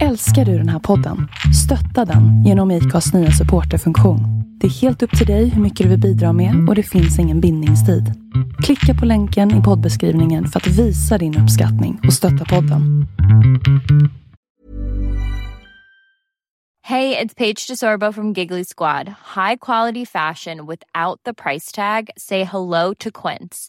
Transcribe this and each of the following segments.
Älskar du den här podden? Stötta den genom IKAs nya supporterfunktion. Det är helt upp till dig hur mycket du vill bidra med och det finns ingen bindningstid. Klicka på länken i poddbeskrivningen för att visa din uppskattning och stötta podden. Hej, det är Paige DeSorbo från Giggly Squad. High quality fashion without the price tag. Say hello to Quince.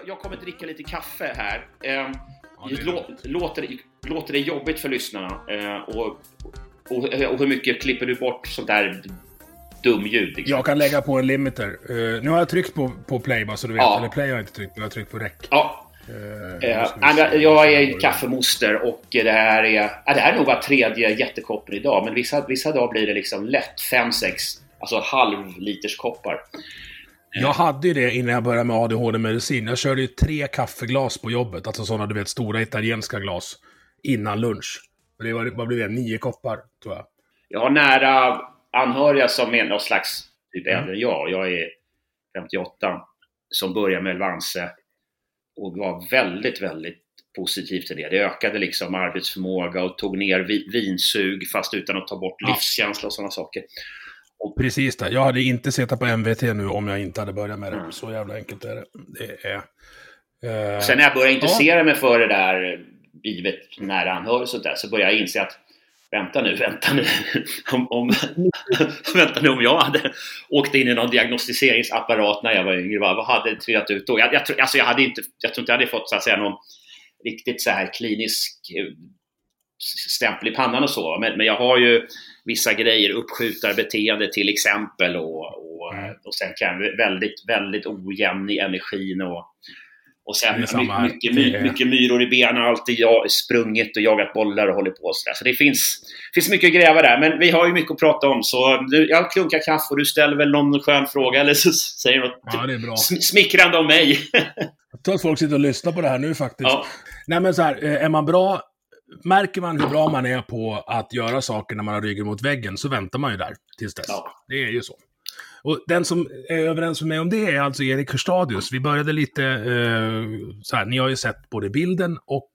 Jag, jag kommer dricka lite kaffe här. Eh, lå, låter, låter det jobbigt för lyssnarna? Eh, och, och, och hur mycket klipper du bort sånt där dumljud? Liksom? Jag kan lägga på en limiter. Uh, nu har jag tryckt på, på play bara så du vet. Ja. Eller play har jag inte tryckt på, jag har tryckt på rec. Ja, Uh, men jag är kaffemoster och det här är, ja, det här är nog bara tredje jättekoppen idag, men vissa, vissa dagar blir det liksom lätt 5-6 alltså halvliterskoppar. Jag hade ju det innan jag började med ADHD-medicin. Jag körde ju tre kaffeglas på jobbet. Alltså sådana du vet stora italienska glas. Innan lunch. Och Det var, vad blir det? Nio koppar, tror jag. Jag har nära anhöriga som är någon slags typ Mm. äldre jag. Jag är 58. Som började med Elvanse och var väldigt, väldigt positiv till det. Det ökade liksom arbetsförmåga och tog ner vi- vinsug fast utan att ta bort livskänsla och sådana saker. Precis det. Jag hade inte suttit på MVT nu om jag inte hade börjat med det. Mm. Så jävla enkelt är det. Det är... eh, Sen när jag började intressera mig för det där givet nära anhörig och sånt där, så började jag inse att vänta nu, vänta nu. om, om, vänta nu om jag hade åkt in i någon diagnostiseringsapparat när jag var yngre, vad hade trillat ut då? Jag, jag, alltså jag, hade inte, jag tror inte jag hade fått så att säga någon riktigt så här klinisk eh, stämpel i pannan och så. Men, men jag har ju vissa grejer, uppskjutarbeteende till exempel och, och, Mm. och sen kan väldigt, väldigt ojämn i energin och, och sen samma mycket, my, Det är- mycket myror i benen, alltid jag, sprungit och jagat bollar och hållit på sådär. Så det finns, finns mycket att gräva där, men vi har ju mycket att prata om så du, jag klunkar kaffe och du ställer väl någon skön fråga eller så säger du något Ja, det är bra. sm- smickrande om mig. Jag tror att folk sitter och lyssnar på det här nu faktiskt. ja. Nej men så här, eh, är man bra, märker man hur bra man är på att göra saker när man har ryggen mot väggen så väntar man ju där tills dess. Ja. Det är ju så. Och den som är överens med mig om det är alltså Erik Hörstadius. Vi började lite eh, så här, ni har ju sett både bilden och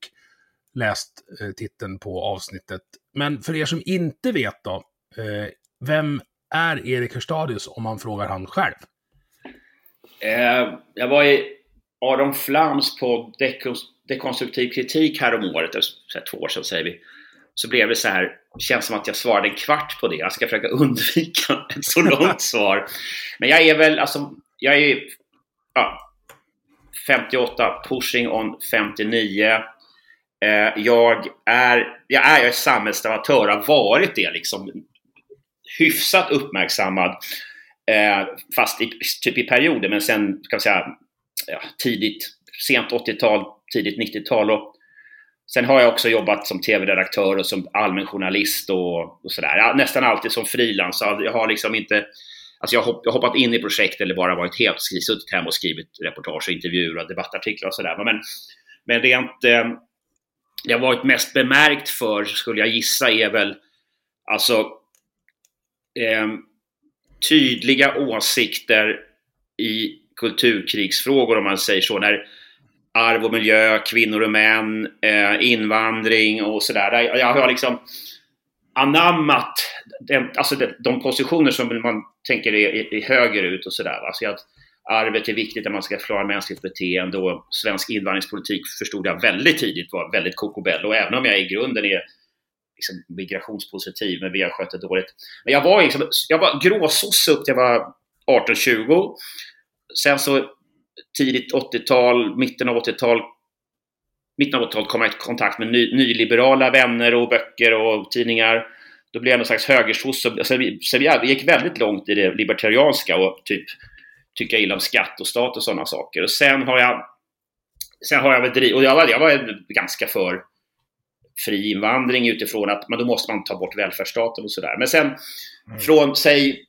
läst eh, titeln på avsnittet. Men för er som inte vet då, eh, vem är Erik Hörstadius om man frågar han själv? Eh, jag var i Aron Flams på dekons- dekonstruktiv kritik häromåret, eller så här två år sedan säger vi. Så blev det så här, känns som att jag svarade en kvart på det. Jag ska försöka undvika ett så långt svar. Men jag är väl, alltså, jag är ja, 58, pushing on 59. Eh, jag är, jag är, jag är samhällsdebattör, har varit det liksom hyfsat uppmärksammad. Eh, fast i, typ i perioder, men sen kan man säga ja, tidigt, sent 80-tal, tidigt 90-tal. Och sen har jag också jobbat som tv-redaktör och som allmän journalist och, och sådär. Nästan alltid som frilans. Alltså, jag har liksom inte Alltså jag har hoppat in i projekt eller bara varit helt suttit hemma och skrivit reportage, och intervjuer och debattartiklar och sådär. Men, men rent... Eh, det har varit mest bemärkt för, skulle jag gissa, är väl alltså eh, tydliga åsikter i kulturkrigsfrågor om man säger så. När arv och miljö, kvinnor och män, eh, invandring och sådär. Jag, jag har liksom anammat den, alltså de, de positioner som man tänker är, är, är högerut och sådär. Alltså att arvet är viktigt när man ska förklara mänskligt beteende och svensk invandringspolitik förstod jag väldigt tidigt var väldigt kokobell. Och även om jag i grunden är liksom migrationspositiv, men vi har skött det dåligt. Men jag var, liksom, jag var gråsosse upp till jag var 18-20. Sen så tidigt 80-tal, mitten av 80-tal, mitten av 80-talet kom jag i kontakt med ny, nyliberala vänner och böcker och tidningar. Då blev jag någon slags högersosse. Alltså, så vi vi gick väldigt långt i det libertarianska och typ tycka illa om skatt och stat och sådana saker. Och sen har jag Sen har jag väl driv, och jag var, jag var ganska för fri invandring utifrån att men då måste man ta bort välfärdsstaten och sådär. Men sen mm. från, säg,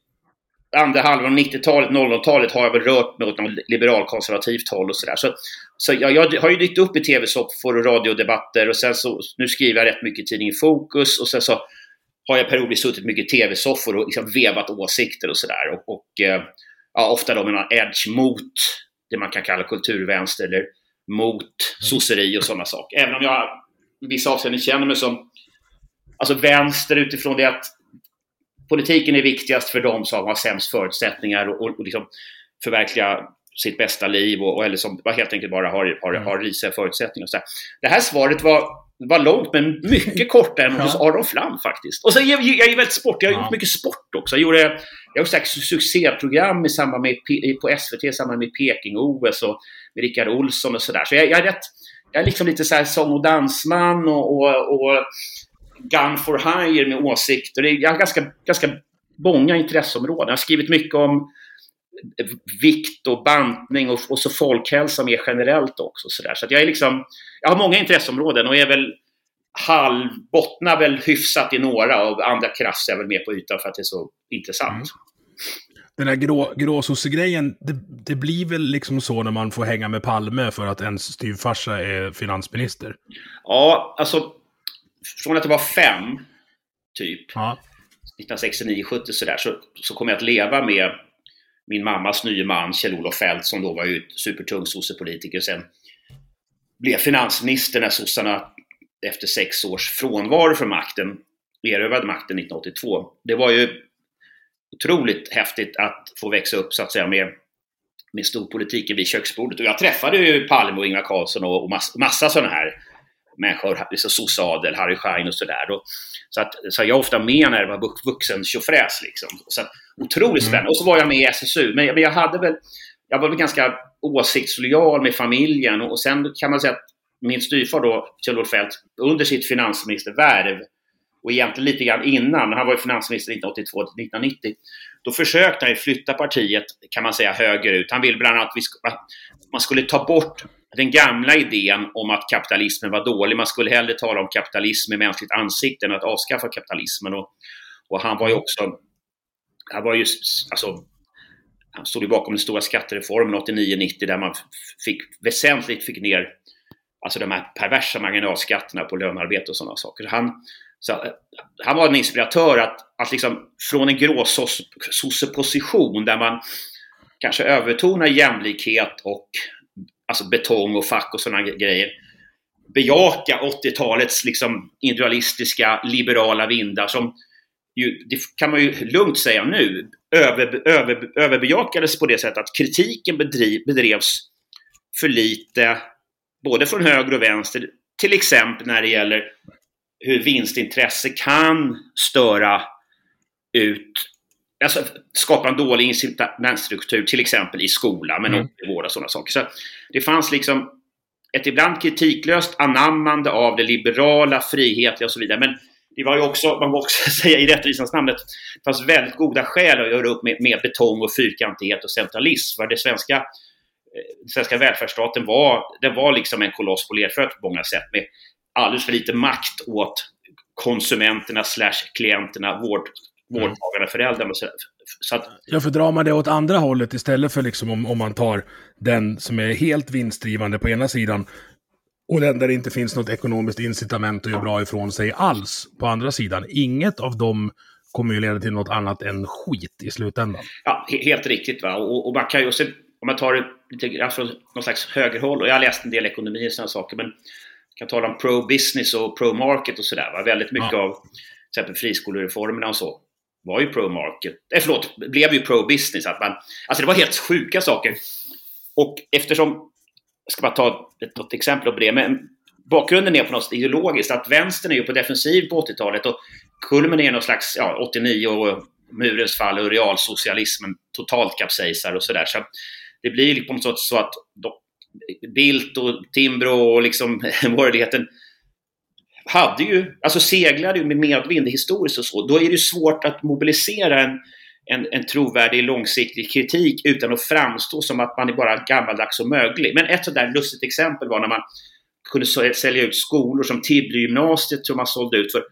andra halvan av 90-talet, 00-talet har jag väl rört mig åt något liberalkonservativt håll och sådär. Så, så jag, jag, har ju dykt upp i tv-soffor och radiodebatter och sen så, nu skriver jag rätt mycket i tidningen Fokus och sen så har jag periodiskt suttit mycket i tv-soffor och liksom vevat åsikter och sådär. Och, och eh, ja, ofta då med någon edge mot det man kan kalla kulturvänster eller mot sosseri och sådana saker. Även om jag i vissa avseenden känner mig som alltså vänster utifrån det att politiken är viktigast för de som har sämst förutsättningar och, och, och liksom förverkliga sitt bästa liv och, och eller som helt enkelt bara har, har, har risiga förutsättningar. Så här. Det här svaret var var långt men mycket kortare än hos Aron Flam faktiskt. Och så jag, jag är väldigt sportig, jag har gjort mycket sport också. Jag gjorde, jag har sagt succéprogram i samband med, på SVT i samband med Peking-OS och med Rickard Olsson och sådär. Så jag, jag, är rätt, jag är liksom lite så här sång och dansman och, och, och gun for hire med åsikter. Jag har ganska, ganska många intresseområden. Jag har skrivit mycket om vikt och bantning och, och så folkhälsa mer generellt också. Så, där. så jag är liksom, jag har många intresseområden och är väl halv, bottnar väl hyfsat i några och andra krafs är väl mer på ytan för att det är så intressant. Mm. Den här grå, gråsossegrejen, det, det blir väl liksom så när man får hänga med Palme för att ens styvfarsa är finansminister? Ja, alltså från att det var fem, typ, ja. 1969-70 sådär, så, så kommer jag att leva med min mammas nye man Kjell-Olof Feldt som då var ju supertung sossepolitiker sen blev finansminister när sossarna efter sex års frånvaro från makten erövrade makten 1982. Det var ju otroligt häftigt att få växa upp så att säga med, med storpolitiken vid köksbordet. Och jag träffade ju Palme och Ingvar Carlsson och, och massa, massa sådana här människor, liksom sossadel, Harry Schein och sådär. Så, att, så jag är ofta med när det var vuxen tjofräs liksom. Så att, otroligt mm. spännande. Mm. Och så var jag med i SSU. Men, men jag hade väl, jag var väl ganska åsiktslojal med familjen och, och sen kan man säga att min styvfar då, Kjell-Olof Feldt, under sitt finansministervärv och egentligen lite grann innan, han var ju finansminister 1982 1990, då försökte han flytta partiet, kan man säga, högerut. Han ville bland annat att man skulle ta bort den gamla idén om att kapitalismen var dålig. Man skulle hellre tala om kapitalism med mänskligt ansikte än att avskaffa kapitalismen. Och, och han var ju också, han var ju, alltså, han stod ju bakom den stora skattereformen 89-90 där man fick, väsentligt fick ner alltså de här perversa marginalskatterna på lönearbete och sådana saker. Han, så, eh, han var en inspiratör att, att liksom från en gråsosseposition där man kanske övertonar jämlikhet och alltså betong och fack och sådana grejer, bejaka 80-talets liksom individualistiska liberala vindar som ju, det kan man ju lugnt säga nu, över, över, överbejakades på det sättet att kritiken bedriv, bedrevs för lite, både från höger och vänster, till exempel när det gäller hur vinstintresse kan störa ut alltså, skapa en dålig incitamentstruktur, till exempel i skola, men mm. också i vård och sådana saker. Så det fanns liksom ett ibland kritiklöst anammande av det liberala, frihetliga och så vidare. Men det var ju också, man må också säga i rättvisans namn, att det fanns väldigt goda skäl att göra upp med, med betong och fyrkantighet och centralism. För det svenska, eh, den svenska välfärdsstaten var, det var liksom en koloss på lerfötter på många sätt med alldeles för lite makt åt konsumenterna slash klienterna, vård, vårdtagarna, föräldrarna och så, så att, Ja, för drar man det åt andra hållet istället för liksom om, om man tar den som är helt vinstdrivande på ena sidan och den där det inte finns något ekonomiskt incitament att göra bra ifrån sig alls på andra sidan. Inget av dem kommer ju leda till något annat än skit i slutändan. Ja, helt riktigt. Va? Och, och man kan ju också, om man tar det lite grann från någon slags högerhåll, och jag har läst en del ekonomi och sådana saker, men kan tala om pro-business och pro-market och sådär. Väldigt mycket ja. av till exempel friskolereformerna och så var ju pro-market, eh, förlåt, blev ju pro-business. Att man, alltså det var helt sjuka saker. Och eftersom, jag ska bara ta ett, ett exempel på det, men bakgrunden är på något ideologiskt att vänstern är ju på defensiv på 80-talet och kulmen är någon slags, ja, 89 och murens fall och realsocialismen totalt kapsejsar och sådär. Så det blir liksom på något sätt så att Bildt och Timbro och liksom borgerligheten hade ju, alltså seglade ju med medvind historiskt och så, då är det svårt att mobilisera en, en, en trovärdig långsiktig kritik utan att framstå som att man är bara gammaldags och möglig. Men ett sådär lustigt exempel var när man kunde sälja ut skolor som Tibblegymnasiet som man sålde ut för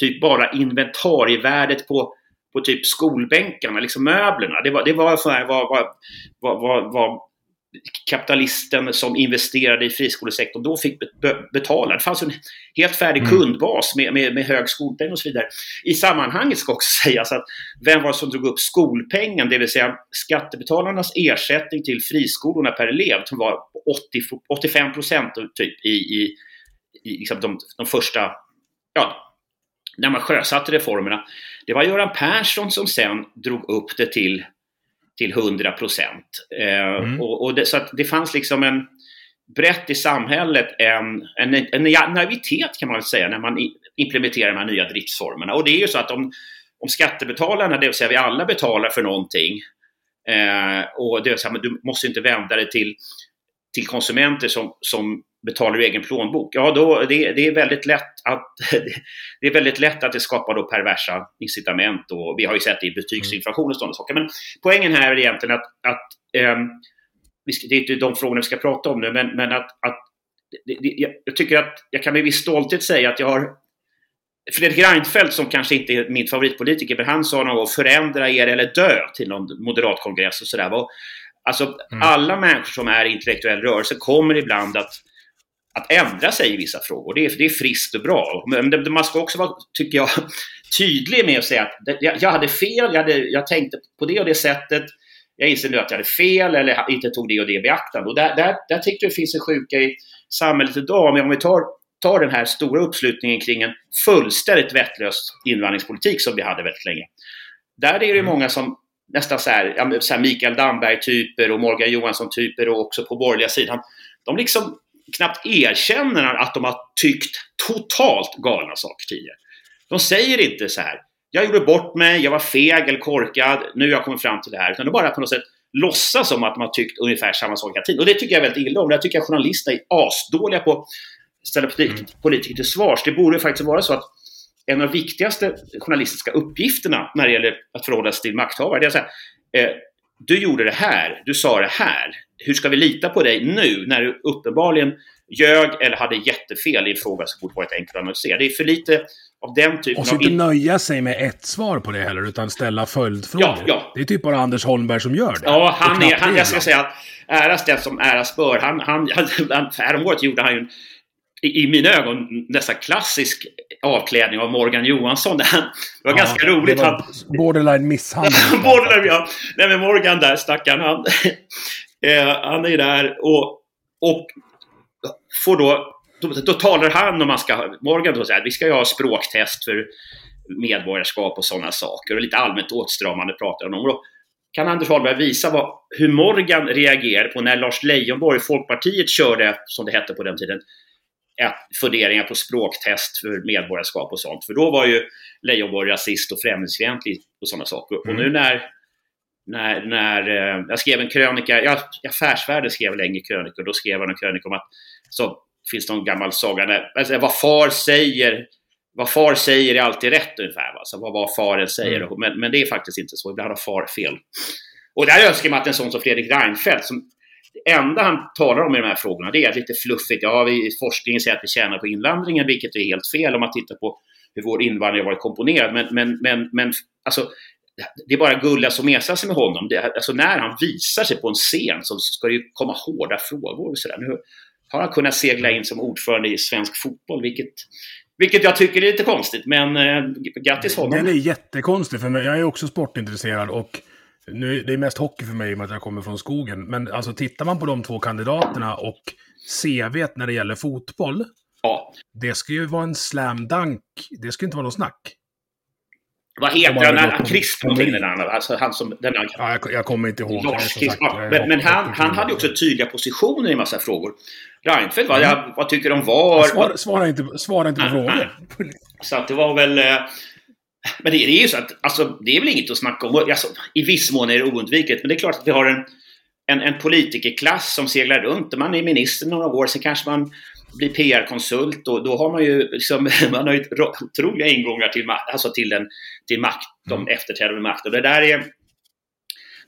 typ bara inventarievärdet på, på typ skolbänkarna, liksom möblerna. Det var, det var så här vad, vad, vad, vad, kapitalisten som investerade i friskolesektorn då fick betala. Det fanns en helt färdig mm. kundbas med, med, med hög skolpeng och så vidare. I sammanhanget ska också sägas att vem var det som drog upp skolpengen, det vill säga skattebetalarnas ersättning till friskolorna per elev som var 80, 85 procent typ i, i, i liksom de, de första, ja, när man sjösatte reformerna. Det var Göran Persson som sen drog upp det till till 100 procent. Eh, mm. och, och det, så att det fanns liksom en brett i samhället en, en, en naivitet kan man väl säga när man implementerar de här nya driftsformerna. Och det är ju så att om, om skattebetalarna, det vill säga vi alla betalar för någonting eh, och det vill säga, du måste inte vända dig till, till konsumenter som, som betalar ur egen plånbok. Ja, då, det, det, är väldigt lätt att, det är väldigt lätt att det skapar då perversa incitament. Och vi har ju sett det i betygsinflation och sådana saker. Men poängen här är egentligen att, att um, det är inte de frågorna vi ska prata om nu, men, men att, att det, det, jag tycker att jag kan med viss stolthet säga att jag har Fredrik Reinfeldt, som kanske inte är min favoritpolitiker, men han sa någon gång förändra er eller dö till någon moderatkongress och sådär. Alltså, mm. alla människor som är i intellektuell rörelse kommer ibland att att ändra sig i vissa frågor. Det är, det är friskt och bra. Men man ska också vara, tycker jag, tydlig med att säga att jag, hade fel, jag, hade, jag tänkte på det och det sättet. Jag inser nu att jag hade fel eller inte tog det och det i beaktande. Och där, där, där tycker jag det finns en sjuka i samhället idag. Men om vi tar, tar den här stora uppslutningen kring en fullständigt vettlös invandringspolitik som vi hade väldigt länge. Där är det mm. många som nästan så här, så här Mikael Damberg-typer och Morgan Johansson-typer och också på borgerliga sidan. De liksom knappt erkänner att de har tyckt totalt galna saker tidigare. De säger inte så här, jag gjorde bort mig, jag var feg eller korkad, nu har jag kommit fram till det här. Utan de bara på något sätt låtsas som att de har tyckt ungefär samma sak hela tiden. Och det tycker jag väldigt illa om. Jag tycker att journalister är asdåliga på att ställa mm. politiker till svars. Det borde faktiskt vara så att en av de viktigaste journalistiska uppgifterna när det gäller att förhålla sig till makthavare, det är så här, eh, du gjorde det här, du sa det här. Hur ska vi lita på dig nu när du uppenbarligen ljög eller hade jättefel i en fråga som borde varit enkel att analysera? Det är för lite av den typen av... Och så inte nöja sig med ett svar på det heller, utan ställa följdfrågor. Ja, ja. Det är typ bara Anders Holmberg som gör det. Ja, han är, han, jag ska säga att äras den som äras bör. Han, han, han, häromåret gjorde han ju en i mina ögon nästan klassisk avklädning av Morgan Johansson. Det var ja, ganska roligt. Det var borderline misshandel. borderline, ja. Nej, men Morgan där, stackaren, han, eh, han är där och, och får då, då, då talar han om man ska, Morgan då säger att vi ska ju ha språktest för medborgarskap och sådana saker och lite allmänt åtstramande pratar han om. Då kan Anders Holmberg visa vad, hur Morgan reagerade på när Lars Leijonborg, Folkpartiet, körde, som det hette på den tiden, funderingar på språktest för medborgarskap och sånt. För då var ju Leijonborg rasist och främlingsfientlig och sådana saker. Mm. Och nu när, när, när eh, jag skrev en krönika, ja, Affärsvärlden skrev länge krönikor, då skrev han en krönika om att så finns det någon gammal saga, där, alltså, vad far säger vad far säger är alltid rätt ungefär. Va? Så vad, vad faren säger. Mm. Men, men det är faktiskt inte så. Ibland har far fel. Och där önskar man att en sån som Fredrik Reinfeldt, som det enda han talar om i de här frågorna det är lite fluffigt. Ja, vi, forskningen säger att vi tjänar på invandringen, vilket är helt fel om man tittar på hur vår invandring har varit komponerad. Men, men, men, men alltså, det är bara gullas och mesas med honom. Det, alltså, när han visar sig på en scen så ska det ju komma hårda frågor. Och så där. Nu har han kunnat segla in som ordförande i svensk fotboll, vilket vilket jag tycker är lite konstigt, men eh, grattis honom. Den är jättekonstig för mig. Jag är också sportintresserad och nu, det är mest hockey för mig i och med att jag kommer från skogen. Men alltså tittar man på de två kandidaterna och CV när det gäller fotboll. Ja. Det ska ju vara en slam dunk. Det ska inte vara något snack. Vad heter han? Chris någonting den andra. Alltså han som... Den ja, jag, jag kommer inte ihåg. Lars Chris, ja, men, men han, han hade ju också tydliga positioner i en massa frågor. Reinfeldt, vad, mm. vad tycker de var? Svara, svara, inte, svara inte på frågor. Så att det var väl... Men det, det, är ju så att alltså, det är väl inget att snacka om. Alltså, I viss mån är det oundvikligt, men det är klart att vi har en, en, en politikerklass som seglar runt. Man är minister några år, sen kanske man blir PR-konsult och då har man ju, liksom, man har ju otroliga ingångar till, alltså till, den, till makt, de mm. efterträdande makt. Och det där är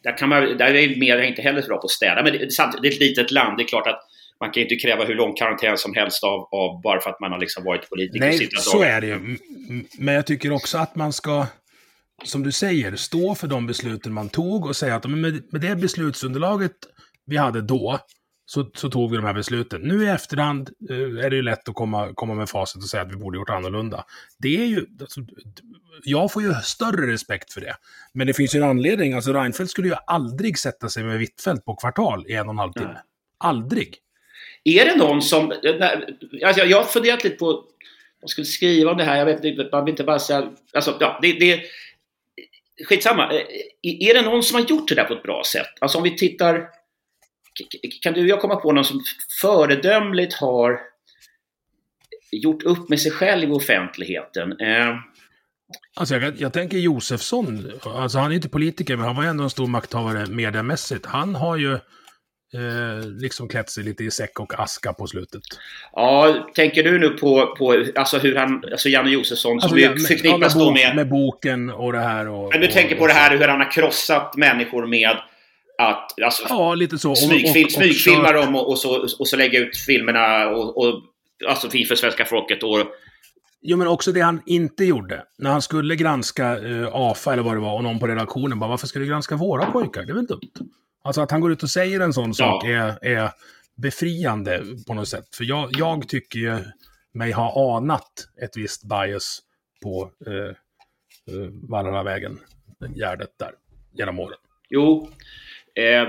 där, kan man, där är media inte heller så bra på att städa. Men det, samtidigt, det är ett litet land. Det är klart att man kan inte kräva hur lång karantän som helst av, av bara för att man har liksom varit politiker. Nej, så är det ju. Men jag tycker också att man ska, som du säger, stå för de besluten man tog och säga att med, med det beslutsunderlaget vi hade då, så, så tog vi de här besluten. Nu i efterhand eh, är det ju lätt att komma, komma med facit och säga att vi borde gjort annorlunda. Det är ju, alltså, jag får ju större respekt för det. Men det finns ju en anledning, alltså Reinfeldt skulle ju aldrig sätta sig med Wittfeldt på kvartal i en och en halv timme. Nej. Aldrig. Är det någon som... Eh, eh, alltså jag har funderat lite på... Jag skulle skriva om det här, jag vet inte, man vill inte bara säga... Alltså, ja, det, det, skitsamma. Eh, är det någon som har gjort det där på ett bra sätt? Alltså om vi tittar... Kan du och jag komma på någon som föredömligt har gjort upp med sig själv i offentligheten? Alltså jag, jag, tänker Josefsson, alltså han är inte politiker men han var ändå en stor makthavare mediamässigt. Han har ju eh, liksom klätt sig lite i säck och aska på slutet. Ja, tänker du nu på, på alltså hur han, alltså Janne Josefsson som alltså, ju förknippas ja, med, med... Med boken och det här och... Men du och, tänker på det här hur han har krossat människor med att alltså, ja, lite så. Smygfil, och, smygfilma dem och, och, så, och så lägga ut filmerna och, och alltså för svenska folket. Och, Jo, men också det han inte gjorde. När han skulle granska uh, AFA eller vad det var och någon på redaktionen bara, varför ska du granska våra pojkar? Det är väl dumt? Alltså att han går ut och säger en sån sak är, är befriande på något sätt. För jag, jag tycker ju mig ha anat ett visst bias på eh, eh, Vallaravägen, Gärdet där, genom åren. Jo, eh,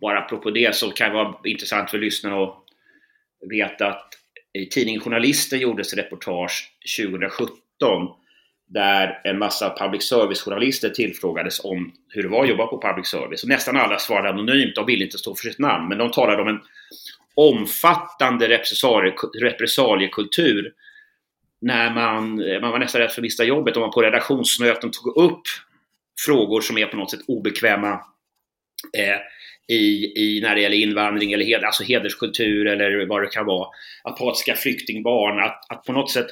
bara apropå det så kan det vara intressant för lyssnarna att veta att i tidningen Journalisten gjordes reportage 2017 där en massa public service-journalister tillfrågades om hur det var att jobba på public service. Och nästan alla svarade anonymt, de ville inte stå för sitt namn, men de talade om en omfattande repressaliekultur när man, man var nästan rädd för att mista jobbet om man på redaktionsmöten tog upp frågor som är på något sätt obekväma eh, i, i, när det gäller invandring eller hed, alltså hederskultur eller vad det kan vara. Apatiska flyktingbarn, att, att på något sätt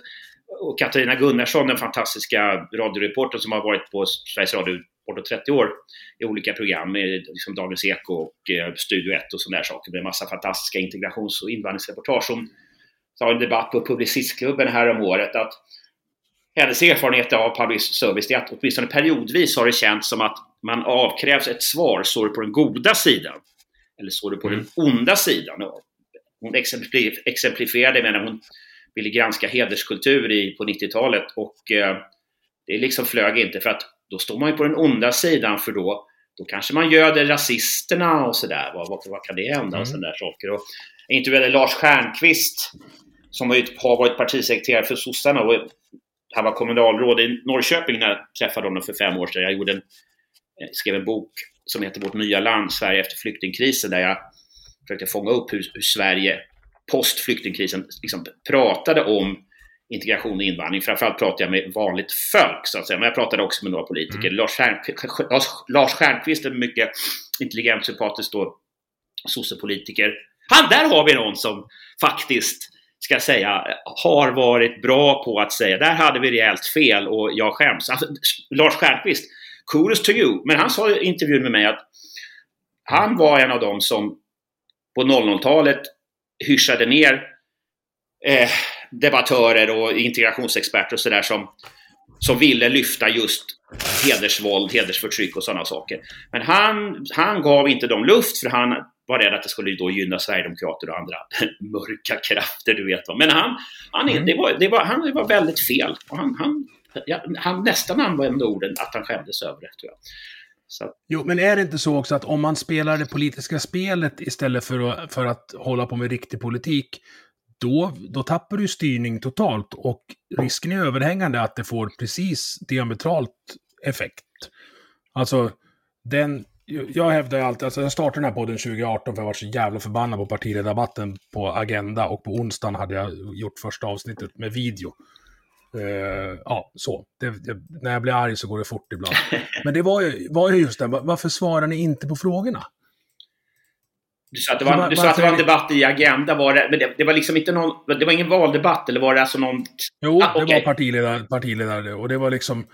och Katarina Gunnarsson, den fantastiska radioreportern som har varit på Sveriges Radio bortåt 30 år i olika program, med liksom Dagens Eko och eh, Studio 1 och sådana saker med massa fantastiska integrations och invandringsreportage. Hon sa en debatt på Publicistklubben här om året att hennes erfarenhet av public service är att åtminstone periodvis har det känts som att man avkrävs ett svar, står du på den goda sidan? Eller står du på mm. den onda sidan? Hon exemplifierade med när hon ville granska hederskultur i, på 90-talet och eh, det liksom flög inte för att då står man ju på den onda sidan för då, då kanske man göder rasisterna och sådär. Vad, vad, vad kan det hända? Mm. Och sådana där saker. Och jag intervjuade Lars Stjernkvist som har varit partisekreterare för sossarna och han var kommunalråd i Norrköping när jag träffade honom för fem år sedan. Jag gjorde en, skrev en bok som heter Vårt nya land, Sverige efter flyktingkrisen, där jag försökte fånga upp hur, hur Sverige post flyktingkrisen liksom pratade om integration och invandring. Framförallt pratade jag med vanligt folk, så att säga. Men jag pratade också med några politiker. Mm. Lars, Stjernqvist, Lars Stjernkvist är mycket intelligent, sympatisk då, sossepolitiker. Han, där har vi någon som faktiskt, ska jag säga, har varit bra på att säga där hade vi rejält fel och jag skäms. Alltså, Lars Stjernkvist, kudos to you. Men han sa i intervjun med mig att han var en av dem som på 00-talet hyschade ner eh, debattörer och integrationsexperter och sådär som, som ville lyfta just hedersvåld, hedersförtryck och sådana saker. Men han, han gav inte dem luft för han var rädd att det skulle då gynna Sverigedemokrater och andra mörka krafter, du vet. Men han, han, mm. det var, det var, han var väldigt fel. Och han, han, ja, han nästan använde orden att han skämdes över det, tror jag. Så. Jo, men är det inte så också att om man spelar det politiska spelet istället för att, för att hålla på med riktig politik, då, då tappar du styrning totalt och risken är överhängande att det får precis diametralt effekt. Alltså, den, jag hävdar ju alltid, alltså jag startade den här podden 2018 för jag var så jävla förbannad på partiledardebatten på Agenda och på onsdagen hade jag gjort första avsnittet med video. Uh, ja, så. Det, det, när jag blir arg så går det fort ibland. Men det var ju, var ju just det, varför svarar ni inte på frågorna? Du sa att det var, var, du sa att det var en debatt i Agenda, var det, men det, det, var liksom inte någon, det var ingen valdebatt eller var det alltså någon... Jo, ah, okay. det var partiledare, partiledare och det var liksom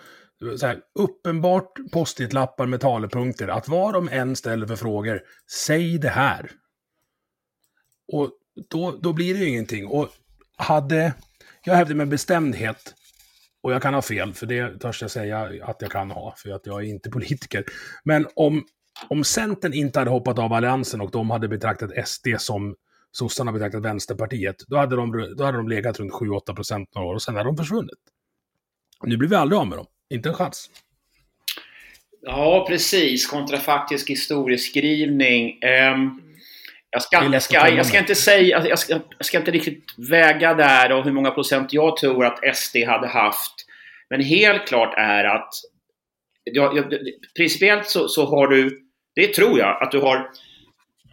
så här, uppenbart post-it-lappar med talepunkter. Att vad de än ställer för frågor, säg det här. Och då, då blir det ju ingenting. Och hade, jag hävdar med bestämdhet, och jag kan ha fel, för det törs jag säga att jag kan ha, för att jag är inte politiker. Men om, om Centern inte hade hoppat av Alliansen och de hade betraktat SD som sossarna betraktat Vänsterpartiet, då hade de, då hade de legat runt 7-8 procent några år och sen hade de försvunnit. Nu blir vi aldrig av med dem. Inte en chans. Ja, precis. Kontrafaktisk historieskrivning. Um, jag, ska, ska, jag ska inte säga, jag ska, jag ska inte riktigt väga där och hur många procent jag tror att SD hade haft. Men helt klart är att ja, principiellt så, så har du, det tror jag, att du har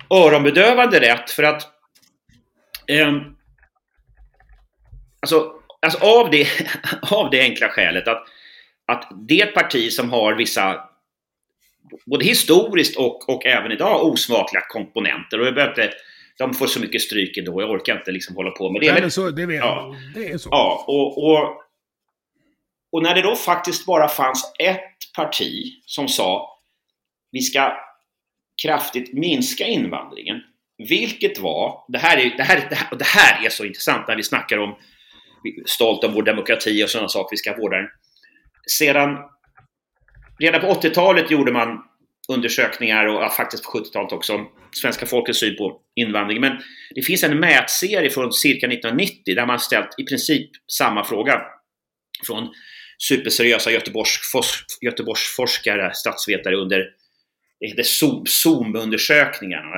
öronbedövande rätt för att um, alltså, alltså av, det, av det enkla skälet att, att det parti som har vissa både historiskt och, och även idag osmakliga komponenter. Och jag inte, de får så mycket stryk ändå, jag orkar inte liksom hålla på med det. Nej, men så, det, vet, ja, det är så. Ja, och, och, och när det då faktiskt bara fanns ett parti som sa vi ska kraftigt minska invandringen. Vilket var, det här är, det här, det här, det här är så intressant när vi snackar om stolt om vår demokrati och sådana saker, vi ska vårda den. Sedan redan på 80-talet gjorde man undersökningar och ja, faktiskt på 70-talet också om svenska folkets syn på invandring. Men det finns en mätserie från cirka 1990 där man ställt i princip samma fråga från superseriösa Göteborgs, Göteborgsforskare, statsvetare under det heter SOM-undersökningarna,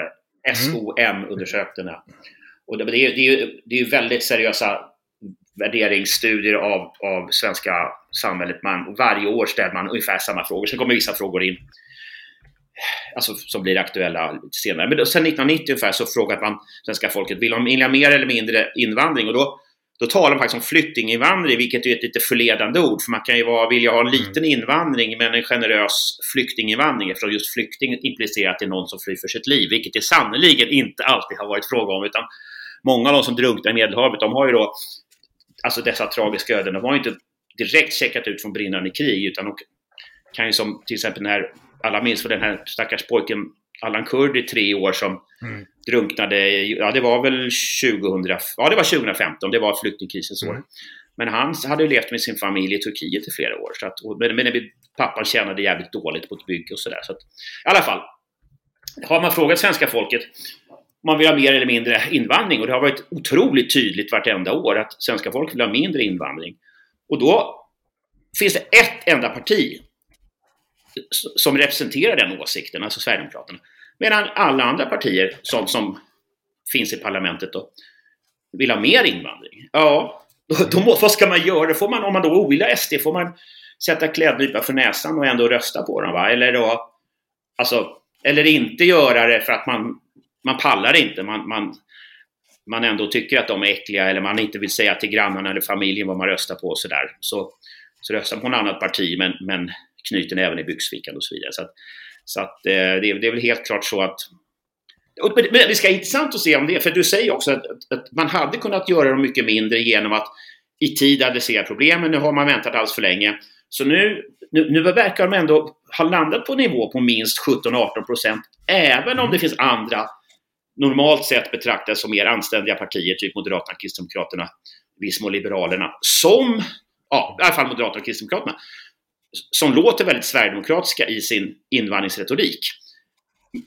SOM-undersökningarna. Och det, det, är, det, är, det är väldigt seriösa värderingsstudier av, av svenska samhället. Man, varje år ställer man ungefär samma frågor. Sen kommer vissa frågor in alltså, som blir aktuella senare. Men då, sen 1990 ungefär så frågade man svenska folket, vill de ha mer eller mindre invandring? Och då, då talar man faktiskt om flyktinginvandring, vilket är ett lite förledande ord. För man kan ju vara, vilja ha en liten mm. invandring, men en generös flyktinginvandring. Eftersom just flykting implicerar att det är någon som flyr för sitt liv, vilket det sannerligen inte alltid har varit fråga om. Utan många av de som drunknar i Medelhavet, de har ju då alltså dessa tragiska öden, de har ju inte direkt checkat ut från brinnande krig, utan de kan ju som till exempel när alla minns för den här stackars pojken Allan Kurd i tre år som mm. drunknade, ja det var väl 2000, ja det var 2015, det var flyktingkrisens år. Mm. Men han hade levt med sin familj i Turkiet i flera år. Så att, men, men pappan tjänade jävligt dåligt på ett bygge och sådär. Så att, I alla fall, har man frågat svenska folket man vill ha mer eller mindre invandring och det har varit otroligt tydligt vartenda år att svenska folket vill ha mindre invandring. Och då finns det ett enda parti som representerar den åsikten, alltså Sverigedemokraterna. Medan alla andra partier som, som finns i parlamentet då vill ha mer invandring. Ja, då, då, vad ska man göra? Får man, om man då ogillar SD, får man sätta klädnypa för näsan och ändå rösta på dem? Va? Eller, då, alltså, eller inte göra det för att man man pallar inte. Man, man, man ändå tycker att de är äckliga eller man inte vill säga till grannarna eller familjen vad man röstar på och sådär. Så, så röstar man på ett annat parti men, men knyter även i byxfickan och så vidare. Så, att, så att, eh, det, är, det är väl helt klart så att men det ska vara intressant att se om det, för du säger också att, att, man hade kunnat göra dem mycket mindre genom att i tid adressera problemen. Nu har man väntat alldeles för länge. Så nu, nu, nu verkar de ändå ha landat på nivå på minst 17-18 procent, även om det finns andra normalt sett betraktas som mer anständiga partier, typ Moderaterna, Kristdemokraterna, viss mån Liberalerna, som, ja, i alla fall Moderaterna och Kristdemokraterna, som låter väldigt sverigedemokratiska i sin invandringsretorik.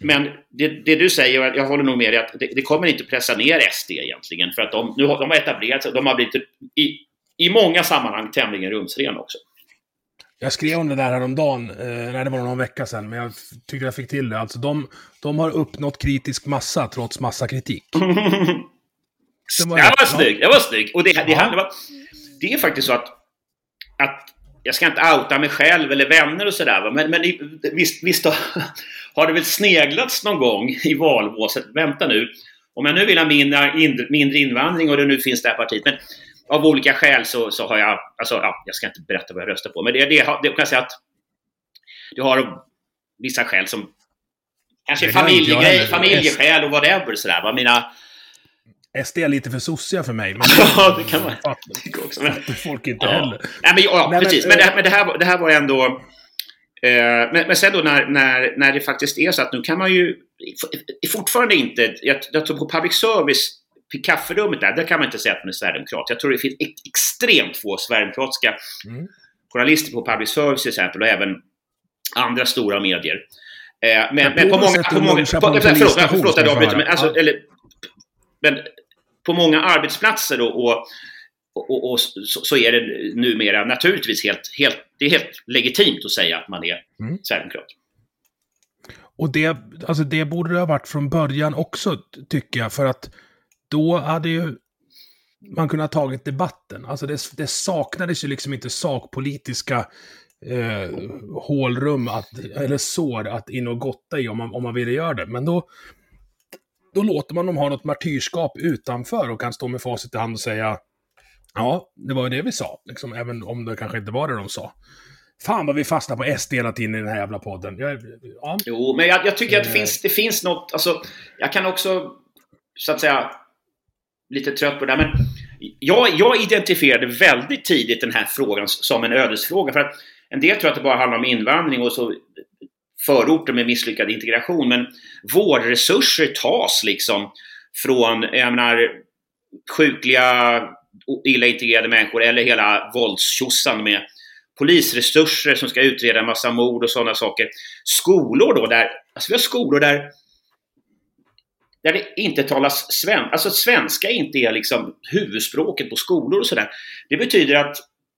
Men det, det, du säger, och jag håller nog med dig, att det, det, kommer inte pressa ner SD egentligen. För att de, nu har, de har etablerat sig, de har blivit i, i många sammanhang tämligen rumsrena också. Jag skrev om det där häromdagen, eh, nej det var någon vecka sedan, men jag tycker jag fick till det. Alltså de, de har uppnått kritisk massa trots massa kritik. det var, snygg, det var snygg. Och det, det, var, det är faktiskt så att, att jag ska inte outa mig själv eller vänner och sådär, men, men visst, visst har, har det väl sneglats någon gång i valbåset. Vänta nu, om jag nu vill ha mindre, mindre invandring och det nu finns det här partiet, men av olika skäl så, så har jag, alltså ja, jag ska inte berätta vad jag röstar på, men det, det, det kan jag säga att det har vissa skäl som kanske familjegrej, familjeskäl och whatever sådär. Vad mina... SD är lite för sossiga för mig. ja, det kan man tycka också. Men... Folk inte ja. heller. Nej, men, ja, Nej, precis. Men, men, det, men det, här, det här var ändå... Eh, men, men sen då när, när, när det faktiskt är så att nu kan man ju fortfarande inte, jag, jag tror på public service, vid kafferummet där, där kan man inte säga att man är sverigedemokrat. Jag tror det finns ex extremt få sverigedemokratiska mm. journalister på public service till exempel och även andra stora medier. Eh, men, men, på många... På många på, på, förlåt, förlåt jag avbryter, men, alltså, ja. eller, men på många arbetsplatser och och, och, och så, så, är det numera naturligtvis helt, helt, det är helt legitimt att säga att man är mm. sverigedemokrat. Och det, alltså det borde det ha varit från början också, tycker jag, för att då hade ju man kunnat tagit debatten. Alltså det, det saknades ju liksom inte sakpolitiska eh, hålrum, att, eller sår att in och gotta i om man, om man ville göra det. Men då, då låter man dem ha något martyrskap utanför och kan stå med facit i hand och säga Ja, det var ju det vi sa, liksom, även om det kanske inte var det de sa. Fan vad vi fastnar på SD hela tiden i den här jävla podden. Jag, ja. Jo, men jag, jag tycker att det finns, det finns något, alltså, jag kan också, så att säga, lite trött på det där, men jag, jag identifierade väldigt tidigt den här frågan som en ödesfråga. För att en del tror att det bara handlar om invandring och så förorter med misslyckad integration, men vårdresurser tas liksom från, jag menar, sjukliga illa integrerade människor eller hela våldstjossan med polisresurser som ska utreda en massa mord och sådana saker. Skolor då, där, alltså vi har skolor där där det inte talas svenska, alltså svenska inte är liksom huvudspråket på skolor och sådär. Det betyder att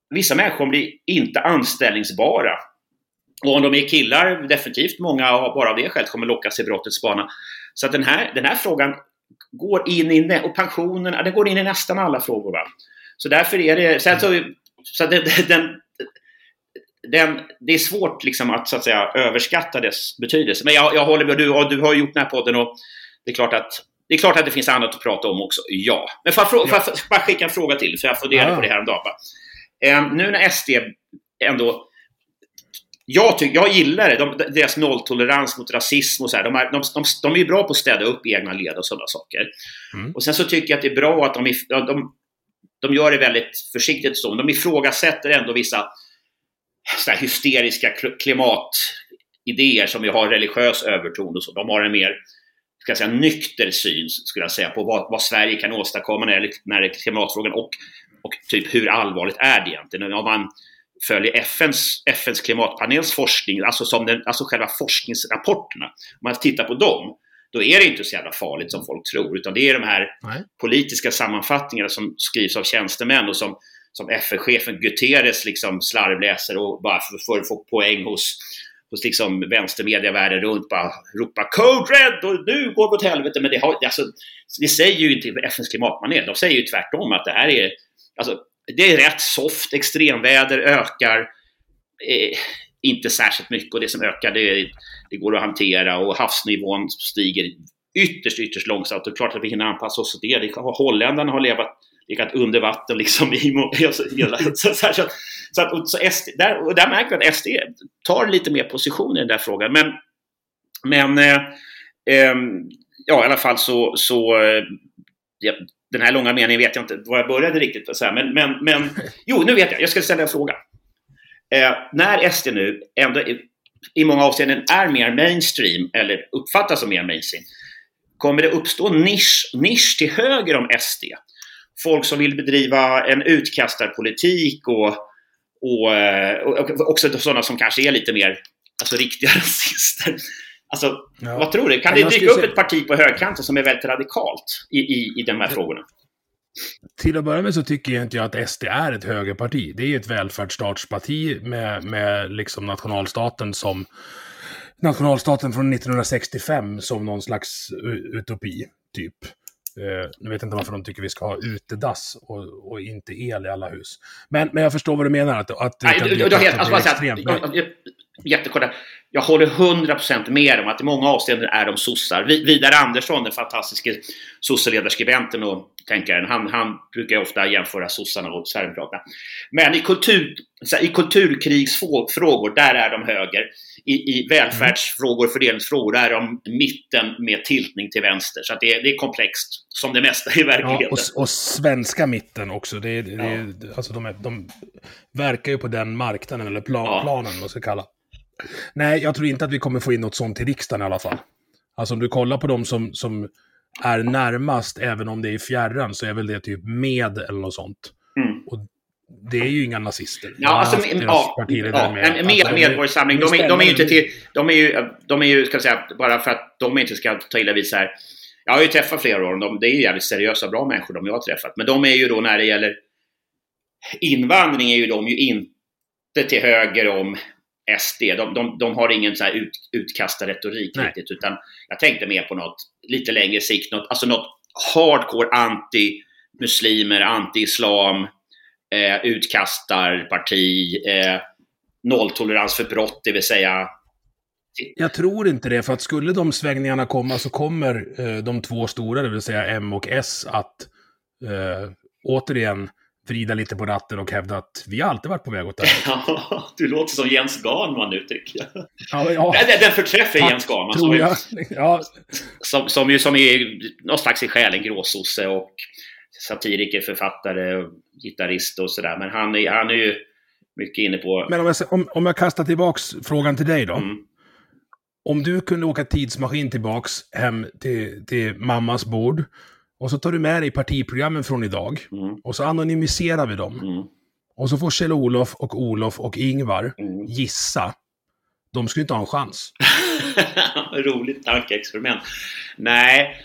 vissa människor blir inte anställningsbara. Och om de är killar, definitivt många bara av det skälet kommer lockas i brottets bana. Så att den här, den här frågan går in i, och pensionerna, den går in i nästan alla frågor. Va? Så därför är det, sen så, så det, den, den, det är svårt liksom att, så att säga, överskatta dess betydelse. Men jag, jag håller med, du, du har gjort den här podden och det är klart att det är klart att det finns annat att prata om också, ja. Men får jag, ja. bara skicka en fråga till, för jag funderade ja. på det här om dagen. Um, nu när SD ändå jag, tyck, jag gillar det. De, deras nolltolerans mot rasism och så här. De är, de, de, de är ju bra på att städa upp egna led och sådana saker. Mm. Och sen så tycker jag att det är bra att de, de, de gör det väldigt försiktigt. Så. De ifrågasätter ändå vissa så hysteriska klimatidéer som ju har religiös överton och så. De har en mer ska säga, nykter syn skulle jag säga på vad, vad Sverige kan åstadkomma när det, när det är klimatfrågan och, och typ hur allvarligt är det egentligen? Om man, följer FNs, FNs klimatpanels forskning, alltså, som den, alltså själva forskningsrapporterna, om man tittar på dem, då är det inte så jävla farligt som folk tror, utan det är de här Nej. politiska sammanfattningarna som skrivs av tjänstemän och som, som FN-chefen Guterres liksom slarvläser och bara för, för att få poäng hos, hos liksom vänstermedia världen runt bara ropa Code Red och nu går det åt helvete. Men det, har, alltså, det säger ju inte FNs klimatpanel, de säger ju tvärtom att det här är Alltså, det är rätt soft. Extremväder ökar eh, inte särskilt mycket och det som ökar det, det går att hantera och havsnivån stiger ytterst, ytterst långsamt. Och klart att vi hinner anpassa oss till det holländarna har levat legat under vatten liksom. I, så, så, så, så, så, så SD, där, och där märker vi att SD tar lite mer position i den där frågan. Men, men eh, eh, ja, i alla fall så, så eh, ja, den här långa meningen vet jag inte var jag började riktigt. Så här, men, men, men jo, nu vet jag. Jag ska ställa en fråga. Eh, när SD nu ändå i, i många avseenden är mer mainstream, eller uppfattas som mer mainstream, kommer det uppstå nisch, nisch till höger om SD? Folk som vill bedriva en utkastarpolitik och, och, eh, och, och också sådana som kanske är lite mer alltså riktiga rasister. Alltså, ja. vad tror du? Kan det dyka upp se... ett parti på högkanten som är väldigt radikalt i, i, i de här frågorna? Till att börja med så tycker jag inte att SD är ett högerparti. Det är ett välfärdsstatsparti med, med liksom nationalstaten som nationalstaten från 1965 som någon slags utopi, typ. Uh, nu vet jag inte varför de tycker vi ska ha utedass och, och inte el i alla hus. Men, men jag förstår vad du menar. Att, att Nej, du, du, du, helt, alltså, extremt, jag, jättekort jag håller 100% med om att i många avseenden är de sossar. Vidar Andersson, den fantastiske sosseledarskribenten och tänkaren, han, han brukar ofta jämföra sossarna och Sverigedemokraterna. Men i, kultur, i kulturkrigsfrågor, där är de höger. I, i välfärdsfrågor, fördelningsfrågor, där är de mitten med tiltning till vänster. Så det, det, är komplext, som det mesta i verkligheten. Ja, och, och svenska mitten också. Det, det, ja. alltså de, är, de verkar ju på den marknaden, eller plan, ja. planen, man ska kalla. Nej, jag tror inte att vi kommer få in något sånt till riksdagen i alla fall. Alltså om du kollar på de som, som är närmast, även om det är fjärran, så är väl det typ med eller något sånt. Mm. Och det är ju inga nazister. Ja, alltså, ja, ja, med, med, alltså, medborgarsamling. De, de, de, är ju inte till... De är ju, de är ju, ska säga, bara för att de inte ska ta illa vid här. Jag har ju träffat flera av dem. Det är ju jävligt seriösa, bra människor de jag har träffat. Men de är ju då när det gäller invandring är ju de ju inte till höger om SD. De, de, de har ingen så här ut, utkastad retorik Nej. riktigt. Utan jag tänkte mer på något lite längre sikt. Något, alltså något hardcore anti-muslimer, anti-islam eh, utkastarparti, eh, nolltolerans för brott, det vill säga jag tror inte det, för att skulle de svängningarna komma så kommer eh, de två stora, det vill säga M och S, att eh, återigen vrida lite på ratten och hävda att vi har alltid varit på väg åt det Ja, du låter som Jens Garnman nu tycker jag. Ja, ja. Den, den förträffliga Jens Garnman. Som, jag. Ja. Som, som, ju, som är någon slags i själen gråsosse och satiriker, författare, gitarrist och sådär. Men han är, han är ju mycket inne på... Men om jag, om, om jag kastar tillbaks frågan till dig då. Mm. Om du kunde åka tidsmaskin tillbaks hem till, till mammas bord och så tar du med dig partiprogrammen från idag mm. och så anonymiserar vi dem. Mm. Och så får Kjell-Olof och Olof och Ingvar mm. gissa. De skulle inte ha en chans. Roligt tankeexperiment. Nej,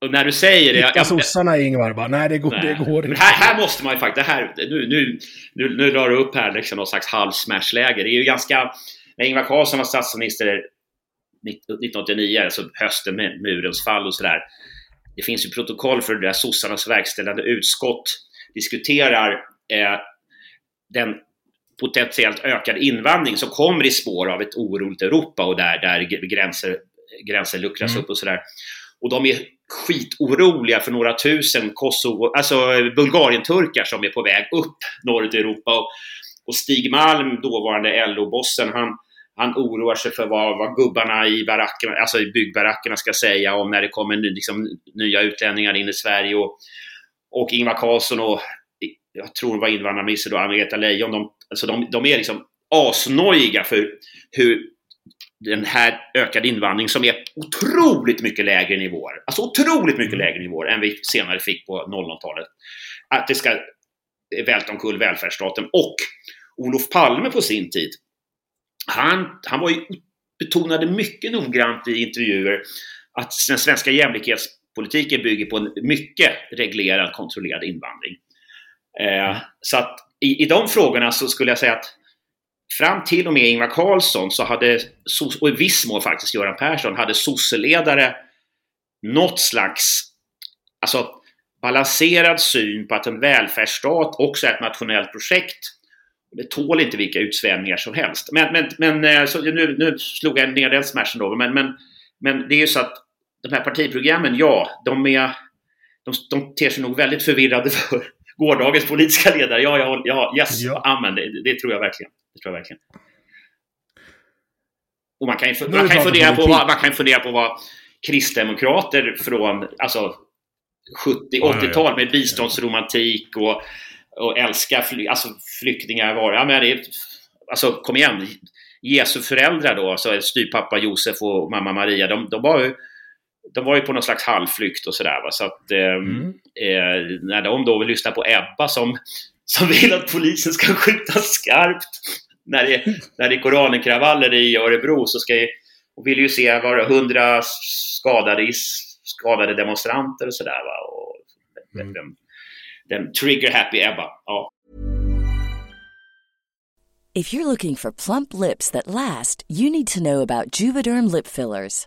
och när du säger det... Vilka sossarna Ingvar bara, nej det går, nej. Det går inte. Här, här, måste man ju faktiskt, här, nu, nu, nu, nu drar du upp här liksom någon slags halvsmashläge. Det är ju ganska, när Ingvar Carlsson var statsminister 1989, alltså hösten med murens fall och sådär. Det finns ju protokoll för det där sossarnas verkställande utskott diskuterar eh, den potentiellt ökad invandring som kommer i spår av ett oroligt Europa och där, där gränser, gränser luckras mm. upp och sådär. Och de är skitoroliga för några tusen Kosovo, alltså Bulgarien-turkar som är på väg upp norrut i Europa. Och, Stig Malm, dåvarande LO-bossen, han, han oroar sig för vad, vad gubbarna i, barackerna, alltså i byggbarackerna ska säga om när det kommer ny, liksom, nya utlänningar in i Sverige. Och, och Ingvar Carlsson och jag tror det var invandrarminister då, Anna-Greta Leijon, de, alltså de, de är liksom asnojiga för hur den här ökade invandring som är otroligt mycket lägre nivåer, alltså otroligt mycket mm. lägre nivåer än vi senare fick på 00-talet. Att det ska välta omkull välfärdsstaten. Och Olof Palme på sin tid, han, han var ju, betonade mycket noggrant i intervjuer att den svenska jämlikhetspolitiken bygger på en mycket reglerad, kontrollerad invandring. Eh, mm. så att i, i de frågorna så skulle jag säga att fram till och med Ingvar Carlsson så hade, och i viss mån faktiskt Göran Persson, hade sosseledare något slags alltså, balanserad syn på att en välfärdsstat också är ett nationellt projekt. Det tål inte vilka utsvävningar som helst. Men, men, men eh, så nu, nu slog jag ner den smashen då. Men, men, men det är ju så att de här partiprogrammen, ja, de, är, de, de ter sig nog väldigt förvirrade för gårdagens politiska ledare. Ja, ja, ja yes, ja. amen, det, det tror jag verkligen. Det tror jag verkligen. Och man kan ju, man kan fundera, på vad, man kan fundera på vad kristdemokrater från alltså, 70-80-tal med biståndsromantik och, och älska fly, alltså, flyktingar var. Ja, men det, alltså, kom igen. Jesu föräldrar då, alltså styrpappa Josef och mamma Maria, de, de var ju de var ju på någon slags halvflykt och sådär. Så att eh, mm. eh, när de då vill lyssna på Ebba som, som vill att polisen ska skjuta skarpt när det, när det är korankravaller i Örebro så ska jag, och vill ju se var hundra skadade, skadade demonstranter och sådär. mm. den, den trigger happy Ebba. Ja. Oh. If you're looking for plump lips that last, you need to know about Juvederm lip fillers.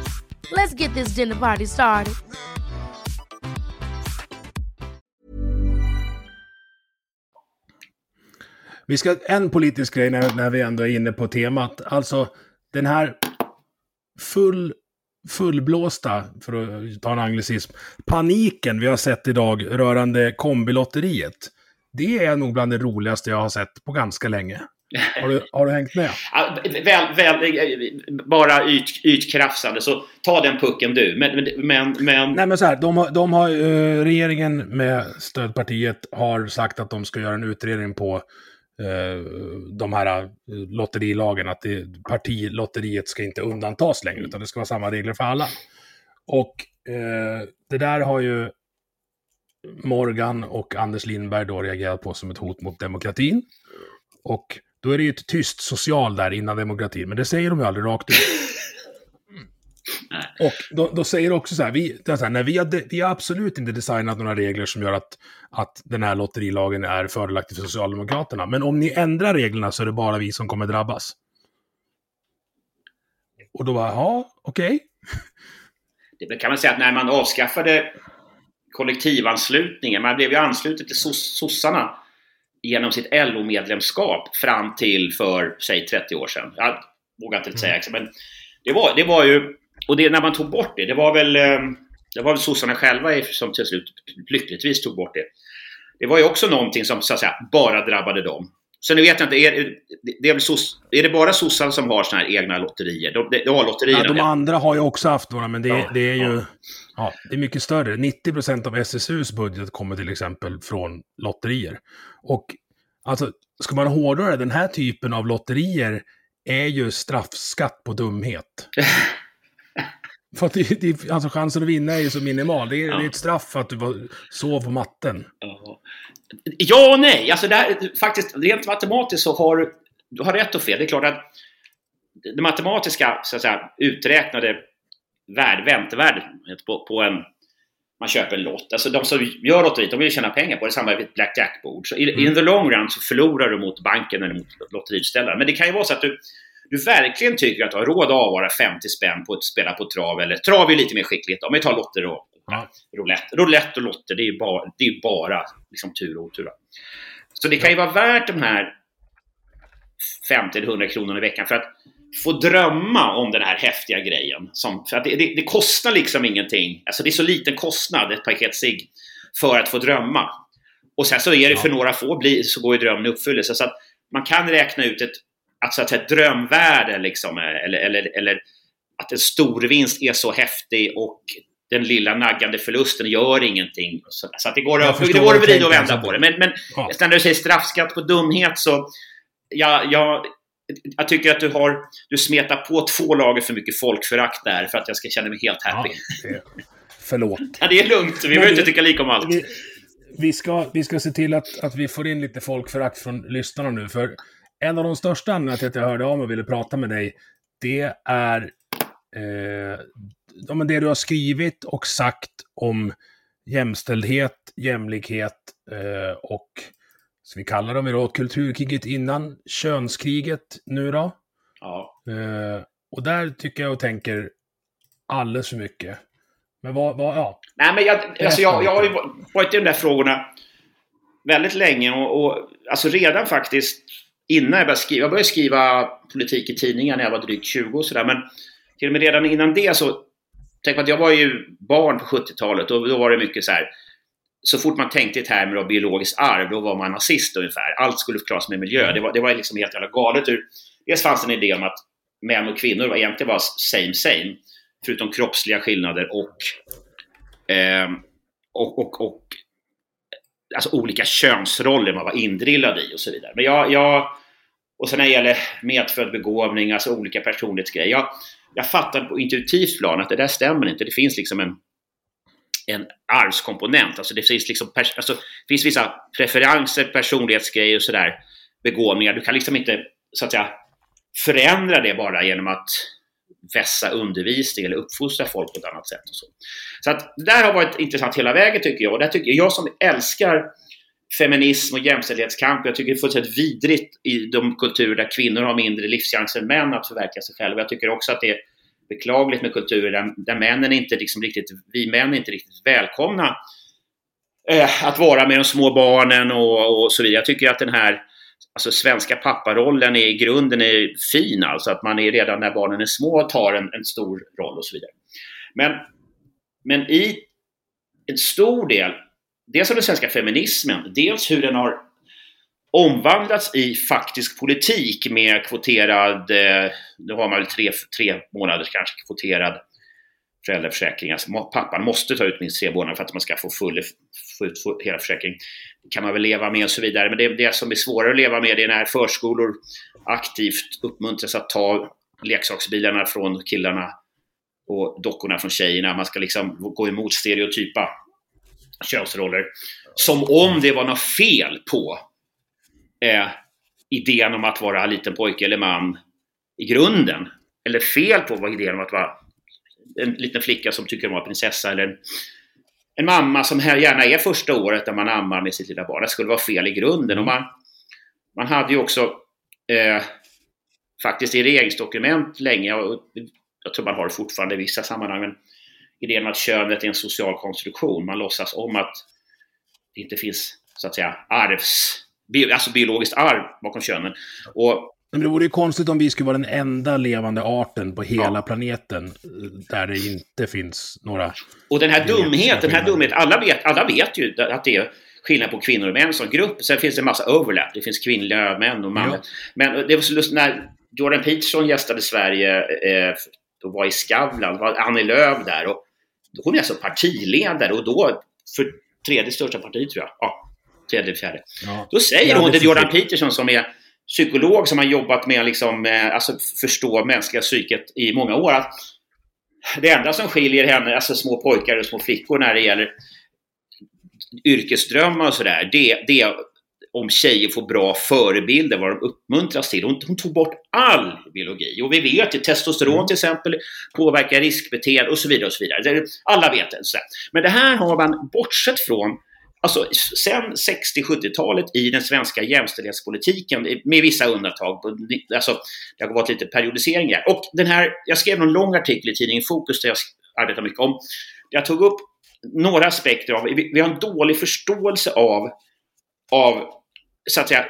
Let's get this dinner party started. Vi ska, en politisk grej när, när vi ändå är inne på temat. Alltså, den här full, fullblåsta, för att ta en anglicism, paniken vi har sett idag rörande kombilotteriet. Det är nog bland det roligaste jag har sett på ganska länge. Har du, har du hängt med? Ja, väl, väl, bara yt, ytkrafsande, så ta den pucken du. Men, men, men... Nej men så här, de har, de har uh, regeringen med stödpartiet har sagt att de ska göra en utredning på uh, de här uh, lotterilagen, att det, partilotteriet ska inte undantas längre, utan det ska vara samma regler för alla. Och det där har ju Morgan och Anders Lindberg då reagerat på som ett hot mot demokratin. Och då är det ju ett tyst social där innan demokratin, men det säger de ju aldrig rakt ut. Och då, då säger också så här, vi, så här när vi, har, vi har absolut inte designat några regler som gör att, att den här lotterilagen är fördelaktig för Socialdemokraterna. Men om ni ändrar reglerna så är det bara vi som kommer drabbas. Och då bara, ja, okej. Okay. Det kan man säga att när man avskaffade kollektivanslutningen, man blev ju ansluten till sossarna genom sitt LO-medlemskap fram till för, säg 30 år sedan. Jag vågar inte säga exakt, men det var, det var ju... Och det, när man tog bort det, det var väl, ehm, det var väl sossarna själva som till slut lyckligtvis tog bort det. Det var ju också någonting som så att säga bara drabbade dem. Så nu vet jag inte, är, det är, soss, är det bara sossarna som har sådana här egna lotterier? De, de, de har lotterierna. Ja, de andra har ju också haft några, men det, ja, det är ju ja. ja. det är mycket större. 90% av SSUs budget kommer till exempel från lotterier. Och alltså, ska man hårdare, den här typen av lotterier är ju straffskatt på dumhet. för att det, det, alltså chansen att vinna är ju så minimal. Det är, ja. det är ett straff för att du var, sov på matten. Ja och nej. Alltså där, faktiskt, rent matematiskt så har du har rätt och fel. Det är klart att det matematiska så att säga, uträknade värde, väntevärdet på, på en man köper en lott. Alltså de som gör lotteriet, de vill tjäna pengar på det. Samma vid ett blackjack-bord. Så mm. in the long run så förlorar du mot banken eller mot lotteriutställaren. Men det kan ju vara så att du, du verkligen tycker att du har råd att avvara 50 spänn på att spela på trav. Eller trav är lite mer skickligt. Om vi tar lotter och ja. roulette. Roulette och lotter, det är ju bara, det är bara liksom tur och otur. Så det kan ju vara värt de här 50-100 kronor i veckan för att få drömma om den här häftiga grejen. Som, för att det, det, det, kostar liksom ingenting. Alltså det är så liten kostnad, ett paket cigg, för att få drömma. Och sen så är det för några få bli, så går ju drömmen i uppfyllelse. Så att man kan räkna ut ett, att, så att säga, drömvärde liksom, eller, eller, eller att en stor vinst är så häftig och den lilla naggande förlusten gör ingenting. Så, så att det går, att, vrida och vända på det. Men, men ja. när du säger straffskatt på dumhet så ja, ja, jag tycker att du har du smetar på två lager för mycket folkförakt där för att jag ska känna mig helt happy. Ja, det, förlåt. ja, det är lugnt. Vi behöver inte tycka lika om allt. Vi, vi, ska, vi ska se till att, att vi får in lite folkförakt från lyssnarna nu. För en av de största anledningarna till att jag hörde av mig och ville prata med dig, det är eh, det du har skrivit och sagt om jämställdhet, jämlikhet eh, och så vi kallar dem då kulturkriget innan könskriget nu då. Ja. Eh, och där tycker jag och tänker alldeles för mycket. Men vad, vad ja. Nej men jag, alltså jag, jag har ju varit i de där frågorna väldigt länge och, och alltså redan faktiskt innan jag började skriva, jag började skriva politik i tidningar när jag var drygt 20 och sådär men till och med redan innan det så tänk att jag var ju barn på 70-talet och då var det mycket så här, så fort man tänkte i termer av biologiskt arv, då var man nazist ungefär. Allt skulle förklaras med miljö. Det var, det var liksom helt jävla galet. Dels fanns det en idé om att män och kvinnor var egentligen var same same, förutom kroppsliga skillnader och, eh, och, och, och alltså olika könsroller man var indrillad i och så vidare. Men jag, jag och sen när det gäller medfödd begåvning, alltså olika personlighetsgrejer. Jag, jag fattar på intuitivt plan att det där stämmer inte. Det finns liksom en, en arvskomponent. Alltså det finns, liksom alltså, finns vissa preferenser, personlighetsgrejer och sådär. Begåvningar. Du kan liksom inte så att säga förändra det bara genom att vässa undervisning eller uppfostra folk på ett annat sätt. Och så så att det där har varit intressant hela vägen tycker jag. Och där tycker jag, jag som älskar feminism och jämställdhetskamp. Jag tycker det är fullständigt vidrigt i de kulturer där kvinnor har mindre livschanser än män att förverkliga sig själva. Jag tycker också att det är beklagligt med kulturer där, där männen inte liksom riktigt, vi män är inte riktigt välkomna eh, att vara med de små barnen och, och så vidare. Jag tycker att den här alltså svenska papparollen är i grunden är fin, alltså att man är redan när barnen är små tar en, en stor roll och så vidare. Men, men i en stor del, dels av den svenska feminismen, dels hur den har omvandlats i faktisk politik med kvoterad, eh, nu har man väl tre, tre månaders kanske kvoterad föräldraförsäkring. Alltså, pappan måste ta ut minst tre månader för att man ska få, full, få ut hela försäkringen. Det kan man väl leva med och så vidare. Men det, det som är svårare att leva med det är när förskolor aktivt uppmuntras att ta leksaksbilarna från killarna och dockorna från tjejerna. Man ska liksom gå emot stereotypa könsroller. Som om det var något fel på eh, idén om att vara liten pojke eller man i grunden. Eller fel på vad idén om att vara en liten flicka som tycker om att vara prinsessa eller en, en mamma som här gärna är första året där man ammar med sitt lilla barn. Det skulle vara fel i grunden. Och man, man hade ju också eh, faktiskt i regeringsdokument länge, och jag tror man har det fortfarande i vissa sammanhang, men idén om att könet är en social konstruktion. Man låtsas om att det inte finns så att säga arvs, alltså biologiskt arv bakom könen. Och men det vore ju konstigt om vi skulle vara den enda levande arten på hela ja. planeten där det inte finns några... Och den här dumheten, den här dumheten, alla vet, alla vet ju att det är skillnad på kvinnor och män som grupp. Sen finns det en massa overlap. Det finns kvinnliga män och manliga. Ja. Men det var så lustigt när Jordan Peterson gästade Sverige eh, och var i Skavlan, var Annie Lööf där. Och hon är alltså partiledare och då för tredje största partiet tror jag. Ja, tredje, fjärde. Ja. Då säger hon till Jordan Peterson som är psykolog som har jobbat med liksom, eh, alltså förstå mänskliga psyket i många år. Att det enda som skiljer henne, alltså små pojkar och små flickor när det gäller yrkesdrömmar och sådär, det, det är om tjejer får bra förebilder, vad de uppmuntras till. Hon, hon, tog bort all biologi. Och vi vet ju, testosteron mm. till exempel påverkar riskbeteende och så vidare. och så vidare. Alla vet det. Men det här har man bortsett från Alltså sen 60-70-talet i den svenska jämställdhetspolitiken, med vissa undantag, alltså, det har varit lite periodiseringar. Och den här, jag skrev en lång artikel i tidningen Fokus där jag arbetar mycket om. Jag tog upp några aspekter av, vi, vi har en dålig förståelse av, av så att säga,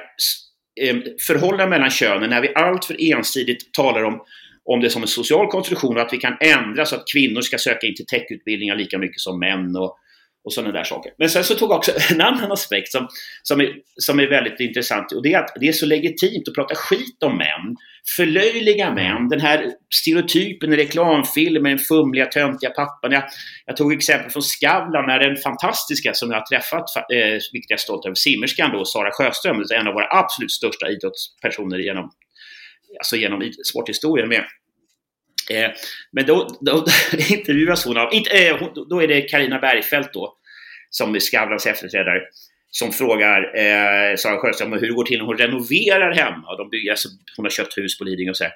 förhållanden mellan könen när vi alltför ensidigt talar om om det som en social konstruktion och att vi kan ändra så att kvinnor ska söka in till techutbildningar lika mycket som män och och sådana där saker. Men sen så tog jag också en annan aspekt som, som, är, som är väldigt intressant och det är att det är så legitimt att prata skit om män, förlöjliga män, den här stereotypen i reklamfilmer, den fumliga, töntiga pappan. Jag, jag tog exempel från Skavlan, när den fantastiska som jag har träffat, eh, vilket jag är stolt över, simmerskan då, Sara Sjöström, en av våra absolut största idrottspersoner genom, alltså genom sporthistorien med. Eh, men då, då intervjuas hon av, inte, eh, då är det Karina Bergfeldt då, som är Skavlans efterträdare, som frågar eh, Sara Sjöström hur det går till när hon renoverar hemma. De bygger, alltså, hon har köpt hus på Lidingö och så här.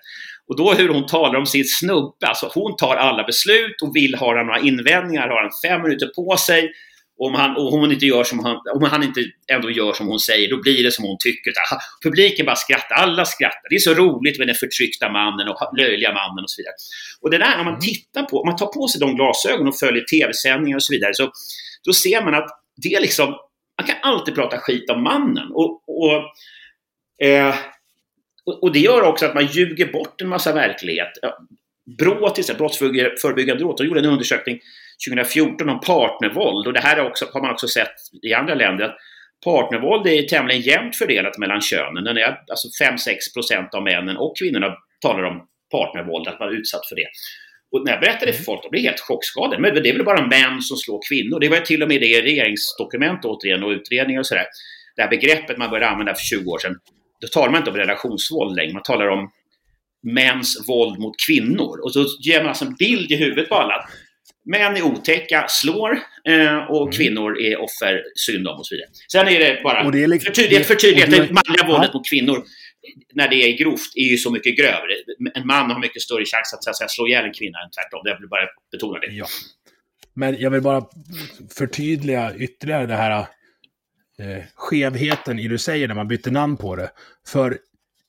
Och då hur hon talar om sin snubbe, alltså hon tar alla beslut och vill ha några invändningar, har han fem minuter på sig om han, och hon inte gör som han, om han inte ändå gör som hon säger, då blir det som hon tycker. Publiken bara skrattar, alla skrattar. Det är så roligt med den förtryckta mannen och löjliga mannen och så vidare. Och det där, när man mm. tittar på, om man tar på sig de glasögonen och följer tv-sändningar och så vidare, så då ser man att det är liksom, man kan alltid prata skit om mannen. Och, och, eh, och det gör också att man ljuger bort en massa verklighet. Brå, till exempel, Brottsförebyggande råd, de gjorde en undersökning 2014 om partnervåld. Och det här också, har man också sett i andra länder. att Partnervåld är tämligen jämnt fördelat mellan könen. Den är alltså 5-6 av männen och kvinnorna talar om partnervåld, att man är utsatt för det. Och när jag berättade det för folk, de blev helt chockskadade. Men det är väl bara män som slår kvinnor? Det var till och med det i regeringsdokument återigen och utredningar och sådär. Det här begreppet man började använda för 20 år sedan. Då talar man inte om relationsvåld längre, man talar om mäns våld mot kvinnor. Och så ger man alltså en bild i huvudet på alla. Män är otäcka, slår eh, och mm. kvinnor är offer, synd om och så vidare. Sen är det bara, och det är liksom, förtydlighet, förtydlighet, det, det manliga våldet mot kvinnor när det är grovt är ju så mycket grövre. En man har mycket större chans att, så att säga, slå ihjäl en kvinna än tvärtom. Jag vill bara betona det. Ja. Men jag vill bara förtydliga ytterligare det här eh, skevheten i det du säger när man byter namn på det. För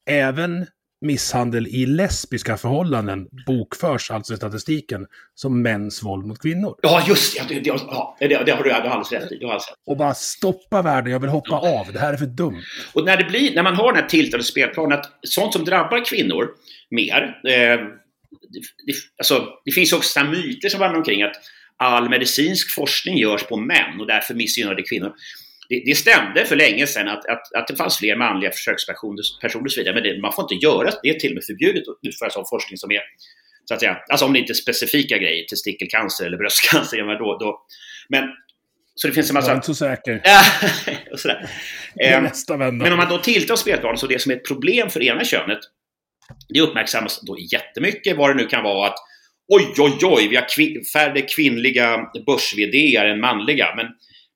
även misshandel i lesbiska förhållanden bokförs alltså i statistiken som mäns våld mot kvinnor. Ja, just det. Det, det, ja, det, det har du alldeles rätt i. Och bara stoppa världen, jag vill hoppa ja. av, det här är för dumt. Och när, det blir, när man har den här tiltade spelplanen, att sånt som drabbar kvinnor mer, eh, det, alltså, det finns också myter som vandrar omkring att all medicinsk forskning görs på män och därför missgynnar det kvinnor det, det stämde för länge sedan att, att, att det fanns fler manliga försökspersoner och så vidare, men det, man får inte göra det. Är till och med förbjudet att utföra sån forskning som är, så att säga, alltså om det inte är specifika grejer, testikelcancer eller bröstcancer, men då, då men så det finns en massa... Jag är inte så säker. och sådär. Eh, men om man då tilltar spelplanen så det som är ett problem för ena könet, det uppmärksammas då jättemycket, vad det nu kan vara att oj, oj, oj, vi har kvin färre kvinnliga börs än manliga, men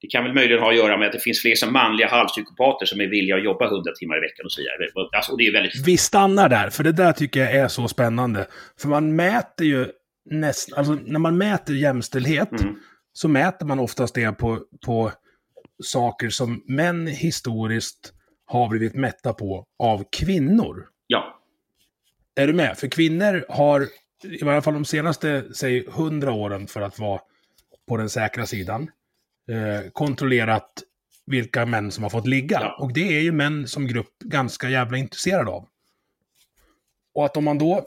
det kan väl möjligen ha att göra med att det finns fler som manliga halvpsykopater som är villiga att jobba 100 timmar i veckan och så vidare. Alltså, det är väldigt... Vi stannar där, för det där tycker jag är så spännande. För man mäter ju nästan, alltså när man mäter jämställdhet mm. så mäter man oftast det på, på saker som män historiskt har blivit mätta på av kvinnor. Ja. Är du med? För kvinnor har, i varje fall de senaste, säg 100 åren för att vara på den säkra sidan, eh, kontrollerat vilka män som har fått ligga. Ja. Och det är ju män som grupp ganska jävla intresserade av. Och att om man då...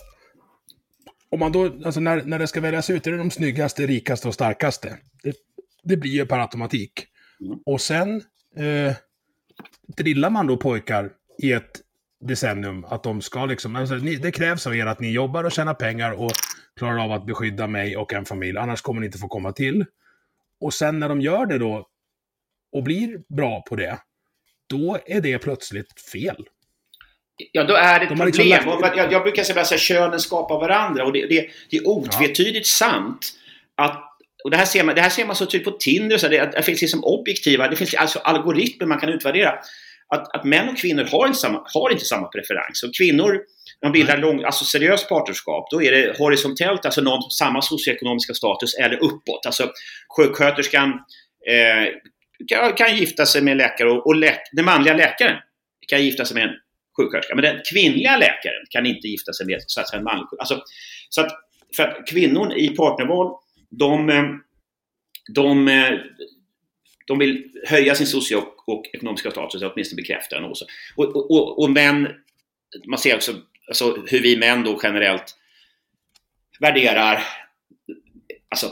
Om man då, alltså när, när det ska väljas ut, är det de snyggaste, rikaste och starkaste. Det, det blir ju per automatik. Mm. Och sen eh, drillar man då pojkar i ett decennium att de ska liksom, alltså, ni, det krävs av er att ni jobbar och tjänar pengar och klarar av att beskydda mig och en familj, annars kommer ni inte få komma till. Och sen när de gör det då och blir bra på det, då är det plötsligt fel. Ja, då är det ett de problem. Liksom lagt... jag, jag, brukar säga att könen skapar varandra och det, det, det är otvetydigt ja. sant att och det här ser man, det här ser man så tydligt på Tinder, så det, det finns liksom objektiva, det finns alltså algoritmer man kan utvärdera. Att, att män och kvinnor har inte samma, har inte samma preferens. Och kvinnor man bildar lång, alltså seriöst partnerskap, då är det horisontellt, alltså någon samma socioekonomiska status, eller uppåt. Alltså sjuksköterskan eh, kan, kan, gifta sig med en läkare och, och lä den manliga läkaren kan gifta sig med en sjuksköterska. Men den kvinnliga läkaren kan inte gifta sig med så att säga, en manlig alltså, så att, För att kvinnor i partnerval, de, eh, de, eh, de vill höja sin socioekonomiska status, åtminstone bekräfta den. Också. Och, och, och, och män, man ser också alltså hur vi män då generellt värderar alltså,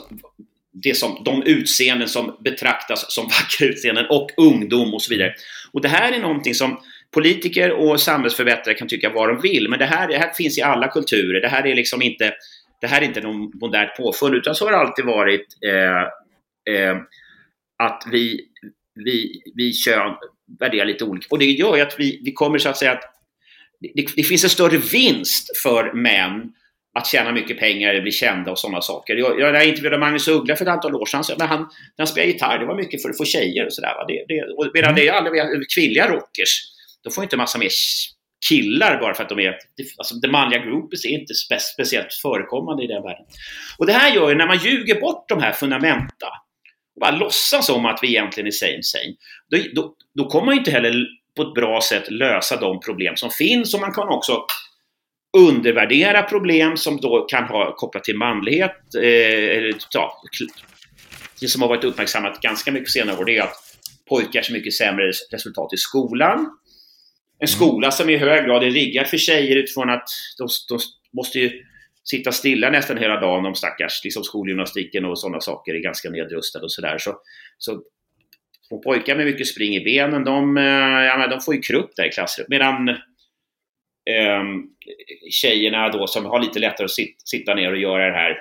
det som, de utseenden som betraktas som vackra utseenden och ungdom och så vidare. Och det här är någonting som politiker och samhällsförbättrare kan tycka vad de vill, men det här, det här finns i alla kulturer. Det här är liksom inte, det här är inte någon modernt påfund, utan så har det alltid varit eh, eh, att vi, vi, vi kön värderar lite olika. Och det gör ju att vi, vi kommer så att säga att det, det, finns en större vinst för män att tjäna mycket pengar bli kända och sådana saker. Jag, jag intervjuade Magnus Uggla för ett antal år sedan, men han, när han spelade gitarr, det var mycket för att få tjejer och sådär. Det, det, och medan det är alla kvinnliga rockers, då får inte massa mer killar bara för att de är... Alltså, det manliga groupies är inte spe, speciellt förekommande i den världen. Och det här gör ju, när man ljuger bort de här fundamenta och bara låtsas om att vi egentligen är same same, då, då, då kommer man ju inte heller på ett bra sätt lösa de problem som finns och man kan också undervärdera problem som då kan ha kopplat till manlighet. Eh, ja, det som har varit uppmärksammat ganska mycket senare år det är att pojkar har mycket sämre resultat i skolan. En mm. skola som i hög grad är riggad för tjejer utifrån att de, de måste ju sitta stilla nästan hela dagen om stackars liksom skolgymnastiken och sådana saker är ganska nedrustad och sådär. Så, så och pojkar med mycket spring i benen, de, eh, ja, de får ju krupp där i klassrummet. Medan eh, tjejerna då som har lite lättare att sit, sitta ner och göra det här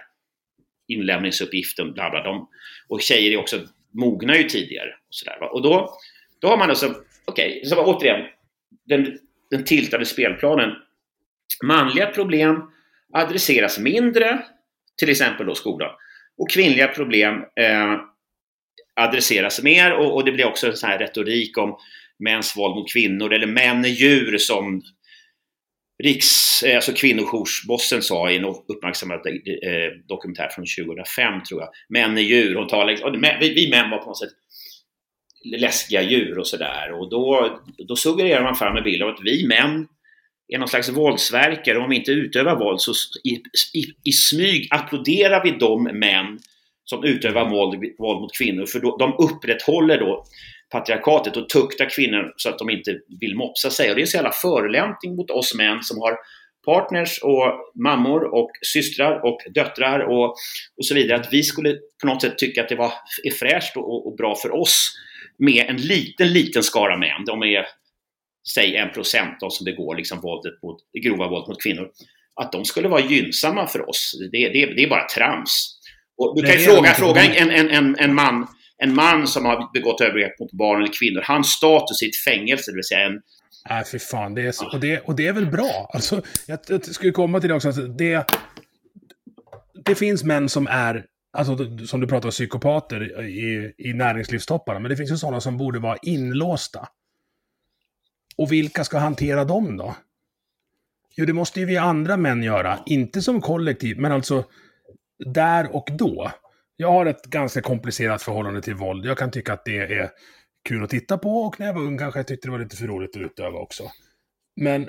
inlämningsuppgiften, bla bla, de, och tjejer är också mogna ju tidigare. Och, så där, och då, då har man alltså, okej, okay, återigen, den, den tiltade spelplanen. Manliga problem adresseras mindre, till exempel då skolan. Och kvinnliga problem eh, adresseras mer och, och, det blir också en sån här retorik om mäns våld mot kvinnor eller män är djur som Riks, eh, alltså kvinnojoursbossen sa i en uppmärksammad eh, dokumentär från 2005 tror jag. Män är djur. Hon talar, liksom- vi, vi män var på något sätt läskiga djur och sådär. Och då, då suggererar man fram en bild av att vi män är någon slags våldsverkare. Om vi inte utövar våld så i, i, i smyg applåderar vi de män som utövar våld, våld mot kvinnor. För då, de upprätthåller då patriarkatet och tuktar kvinnor så att de inte vill mopsa sig. Och det är en så jävla förolämpning mot oss män som har partners och mammor och systrar och döttrar och, och så vidare. Att vi skulle på något sätt tycka att det var, är fräscht och, och bra för oss med en liten, liten skara män. De är, säg en procent de som begår liksom våldet mot, det grova våldet mot kvinnor. Att de skulle vara gynnsamma för oss, det, det, det är bara trams. Och du kan ju fråga, fråga en, en, en, en man en man som har begått övergrepp mot barn eller kvinnor, hans status i ett fängelse, det vill säga en... Nej, fy fan. Det är så, och, det, och det är väl bra. Alltså, jag, jag skulle komma till det också. Alltså, det, det finns män som är, alltså, som du pratar om, psykopater i, i näringslivstopparna. Men det finns ju sådana som borde vara inlåsta. Och vilka ska hantera dem då? Jo, det måste ju vi andra män göra. Inte som kollektiv, men alltså där och då. Jag har ett ganska komplicerat förhållande till våld. Jag kan tycka att det är kul att titta på och när jag var ung kanske jag tyckte det var lite för roligt att utöva också. Men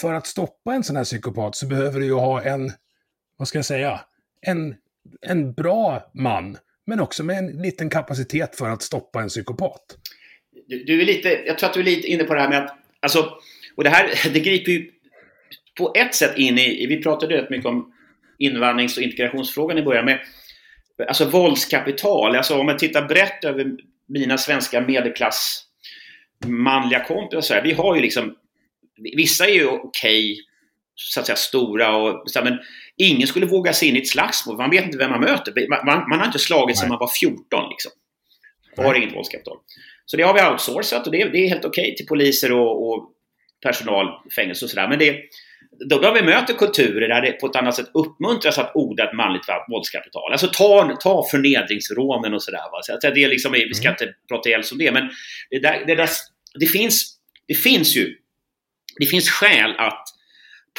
för att stoppa en sån här psykopat så behöver du ju ha en, vad ska jag säga, en, en bra man, men också med en liten kapacitet för att stoppa en psykopat. Du, du är lite, jag tror att du är lite inne på det här med att, alltså, och det här, det griper ju på ett sätt in i, vi pratade rätt mycket om invandrings och integrationsfrågan i början med, alltså våldskapital. Alltså om man tittar brett över mina svenska medelklass manliga kompisar. Vi har ju liksom, vissa är ju okej, okay, så att säga stora och men ingen skulle våga sig in i ett slagsmål. Man vet inte vem man möter. Man, man har inte slagit sedan man var 14 liksom. Och har inget våldskapital. Så det har vi outsourcat och det, det är helt okej okay till poliser och, och personal, fängelse och sådär. Men det, då, då vi möter kulturer där det på ett annat sätt uppmuntras att odla ett manligt våldskapital. Alltså ta, ta förnedringsrånen och sådär. Så att det är liksom, vi ska mm. inte prata ihjäl om det, men det, där, det, där, det, finns, det finns ju det finns skäl att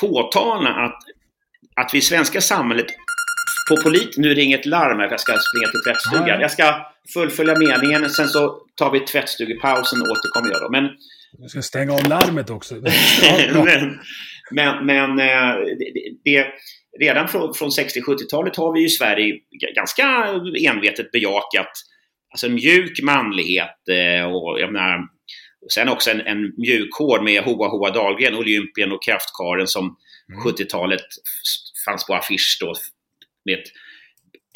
påtala att, att vi i svenska samhället på polit... Nu ringer ett larm här, jag ska springa till tvättstugan. Jag ska fullfölja meningen, sen så tar vi tvättstugepausen och återkommer jag då. Men jag ska stänga av larmet också. men, men, men eh, det, det, redan från, från 60-70-talet har vi i Sverige ganska envetet bejakat alltså mjuk manlighet eh, och jag menar, sen också en, en mjukhår med Hoa Hoa Dahlgren, Olympien och Kraftkaren som mm. 70-talet fanns på affisch då med ett,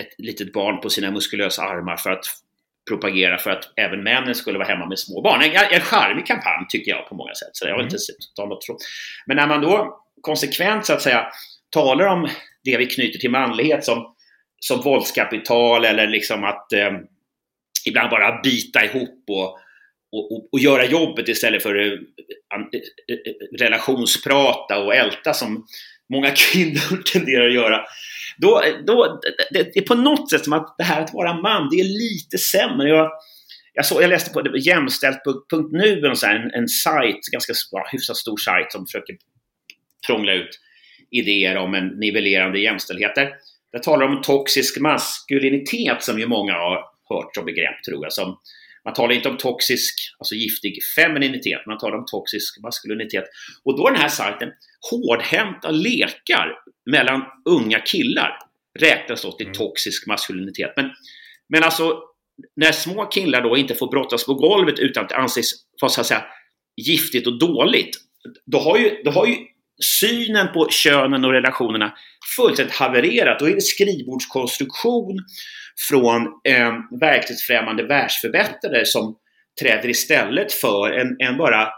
ett litet barn på sina muskulösa armar för att propagera för att även männen skulle vara hemma med små barn. En, en charmig kampanj tycker jag på många sätt. Så jag vill inte mm. ta något tro. Men när man då konsekvent så att säga talar om det vi knyter till manlighet som, som våldskapital eller liksom att eh, ibland bara bita ihop och, och, och, göra jobbet istället för eh, relationsprata och älta som många kvinnor tenderar att göra. Då, då, det, det är på något sätt som att det här att vara man, det är lite sämre. Jag, jag, så, jag läste på jämställt.nu, en, en, en sajt, ganska ja, hyfsat stor sajt som försöker prångla ut idéer om en nivellerande jämställdhet. Där, där talar de om toxisk maskulinitet som ju många har hört som begrepp tror jag. Som, man talar inte om toxisk, alltså giftig femininitet, man talar om toxisk maskulinitet. Och då är den här sajten hårdhänta lekar mellan unga killar räknas då till mm. toxisk maskulinitet. Men, men alltså, när små killar då inte får brottas på golvet utan att det anses vara så att säga giftigt och dåligt, då har ju, då har ju synen på könen och relationerna fullständigt havererat. Då är det skrivbordskonstruktion från eh, verklighetsfrämmande världsförbättrare som träder istället för en, en bara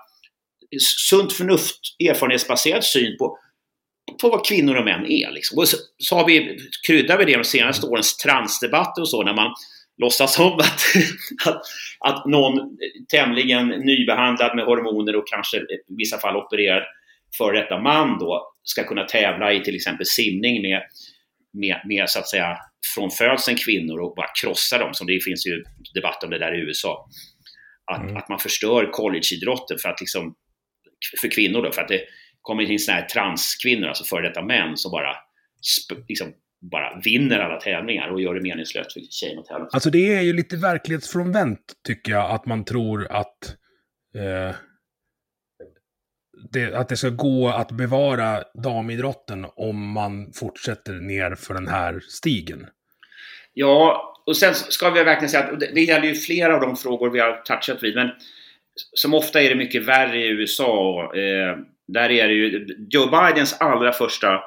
sunt förnuft, erfarenhetsbaserad syn på, på vad kvinnor och män är. Liksom. Och så, så har vi, kryddar vi det de senaste årens transdebatter och så, när man låtsas om att, att, att någon tämligen nybehandlad med hormoner och kanske i vissa fall opererad före detta man då ska kunna tävla i till exempel simning med, med, med så att säga från födseln kvinnor och bara krossa dem. Som det finns ju debatt om det där i USA. Att, mm. att man förstör collegeidrotten för att liksom för kvinnor då, för att det kommer in sådana här transkvinnor, alltså före detta män som bara liksom, bara vinner alla tävlingar och gör det meningslöst för tjejerna att tävla. Alltså det är ju lite verklighetsfrånvänt tycker jag, att man tror att eh, det, att det ska gå att bevara damidrotten om man fortsätter ner för den här stigen. Ja, och sen ska vi verkligen säga att det, det gäller ju flera av de frågor vi har touchat vid, men som ofta är det mycket värre i USA. Eh, där är det ju Joe Bidens allra första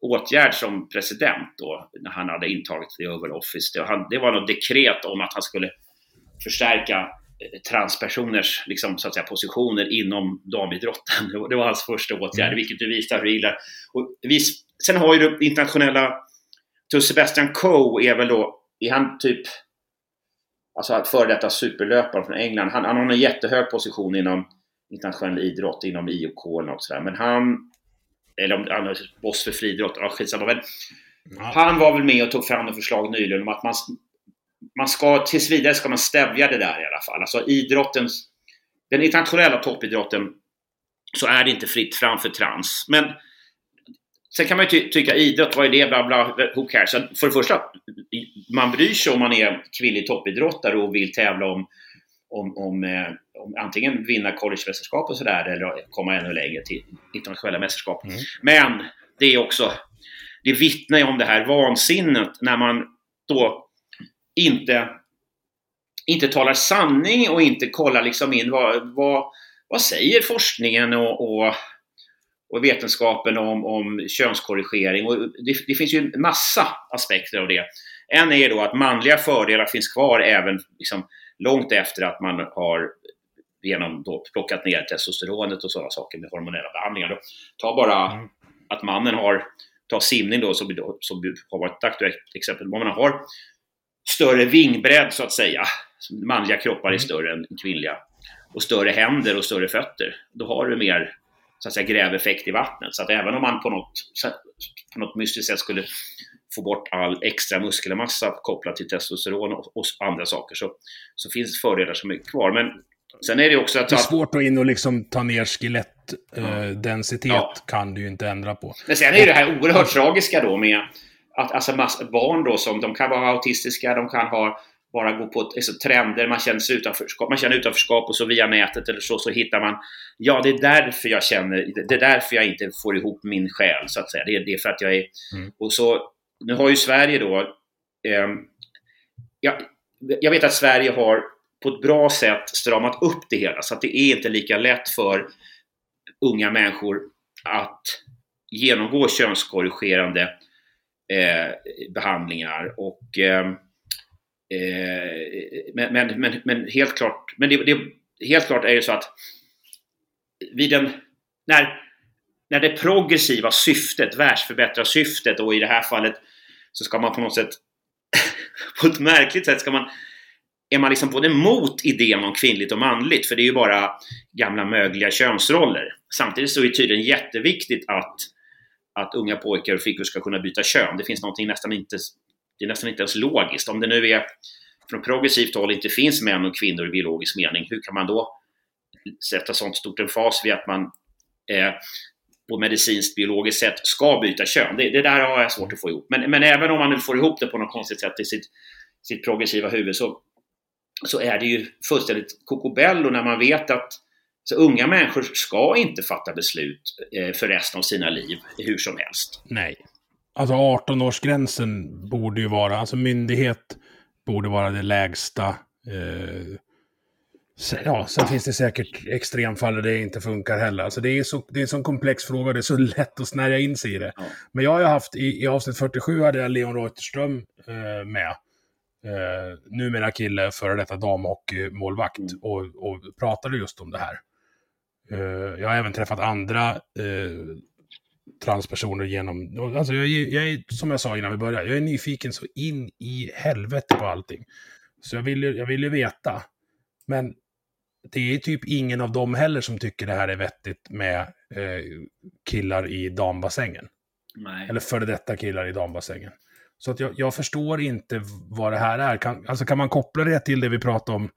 åtgärd som president då, när han hade intagit the Oval Office. Det, han, det var något dekret om att han skulle förstärka transpersoners liksom, så att säga, positioner inom damidrotten. Det var hans första åtgärd, mm. vilket du visar hur illa. Och vi, sen har ju det internationella, to Sebastian Coe är väl då, är han typ, alltså före detta superlöpare från England. Han, han har en jättehög position inom internationell idrott, inom IOK och något sådär. Men han eller om han är boss för friidrott, ja, skitsamma. Men ja. Han var väl med och tog fram ett förslag nyligen om att man, man ska, tills vidare ska man stävja det där i alla fall. Alltså idrottens, den internationella toppidrotten så är det inte fritt fram för trans. Men sen kan man ju ty tycka idrott, vad är det, bla bla, who cares? För det första, man bryr sig om man är kvinnlig toppidrottare och vill tävla om om, om, eh, om antingen vinna collegemästerskap och sådär eller komma ännu längre till internationella mästerskap. Mm. Men det är också, det vittnar ju om det här vansinnet när man då inte, inte talar sanning och inte kollar liksom in vad, vad, vad säger forskningen och, och, och vetenskapen om, om könskorrigering. Och det, det finns ju en massa aspekter av det. En är då att manliga fördelar finns kvar även liksom, långt efter att man har genom då plockat ner testosteronet och sådana saker med hormonella behandlingar. Då. Ta bara mm. att mannen har, ta simning då som, som har varit ett aktuellt exempel, om man har större vingbredd så att säga, manliga kroppar är mm. större än kvinnliga, och större händer och större fötter, då har du mer så att säga gräveffekt i vattnet. Så att även om man på något, på något mystiskt sätt skulle få bort all extra muskelmassa kopplat till testosteron och, och andra saker så, så finns fördelar som är kvar. Men sen är det också att... Det är svårt att in och liksom ta ner skelettdensitet, ja. kan du ju inte ändra på. Men sen är det här oerhört tragiska då med att alltså barn då som de kan vara autistiska, de kan ha bara gå på alltså, trender, man känner, utanförskap, man känner utanförskap och så via nätet eller så, så hittar man Ja, det är därför jag känner, det är därför jag inte får ihop min själ, så att säga. Det det är för att jag är... Mm. Och så nu har ju Sverige då, eh, ja, jag vet att Sverige har på ett bra sätt stramat upp det hela så att det är inte lika lätt för unga människor att genomgå könskorrigerande Eh, behandlingar och eh, eh, men, men, men, men, helt klart, men det, det, helt klart är det så att vid en, när, när det progressiva syftet, världsförbättrarsyftet och i det här fallet så ska man på något sätt, på ett märkligt sätt ska man är man liksom både mot idén om kvinnligt och manligt, för det är ju bara gamla mögliga könsroller. Samtidigt så är det tydligen jätteviktigt att, att unga pojkar och flickor ska kunna byta kön. Det finns någonting nästan inte, det är nästan inte ens logiskt. Om det nu är från progressivt håll inte finns män och kvinnor i biologisk mening, hur kan man då sätta sånt stort emfas vid att man eh, på medicinskt biologiskt sätt ska byta kön. Det, det, där har jag svårt att få ihop. Men, men även om man nu får ihop det på något konstigt sätt i sitt, sitt progressiva huvud så, så är det ju fullständigt kokobello när man vet att så unga människor ska inte fatta beslut eh, för resten av sina liv hur som helst. Nej. Alltså 18-årsgränsen borde ju vara, alltså myndighet borde vara det lägsta eh, Ja, sen finns det säkert extremfall där det inte funkar heller. Alltså det, är så, det är en sån komplex fråga det är så lätt att snärja in sig i det. Ja. Men jag har ju haft, i, i avsnitt 47 hade jag Leon Reuterström eh, med. Eh, numera kille, före detta damhockeymålvakt. Mm. Och, och pratade just om det här. Eh, jag har även träffat andra eh, transpersoner genom... Alltså jag, jag är, som jag sa innan vi började, jag är nyfiken så in i helvete på allting. Så jag vill, jag vill ju veta. Men det är typ ingen av dem heller som tycker det här är vettigt med eh, killar i dambassängen. Nej. Eller före detta killar i dambassängen. Så att jag, jag, förstår inte vad det här är. Kan, alltså kan man koppla det till det vi pratade om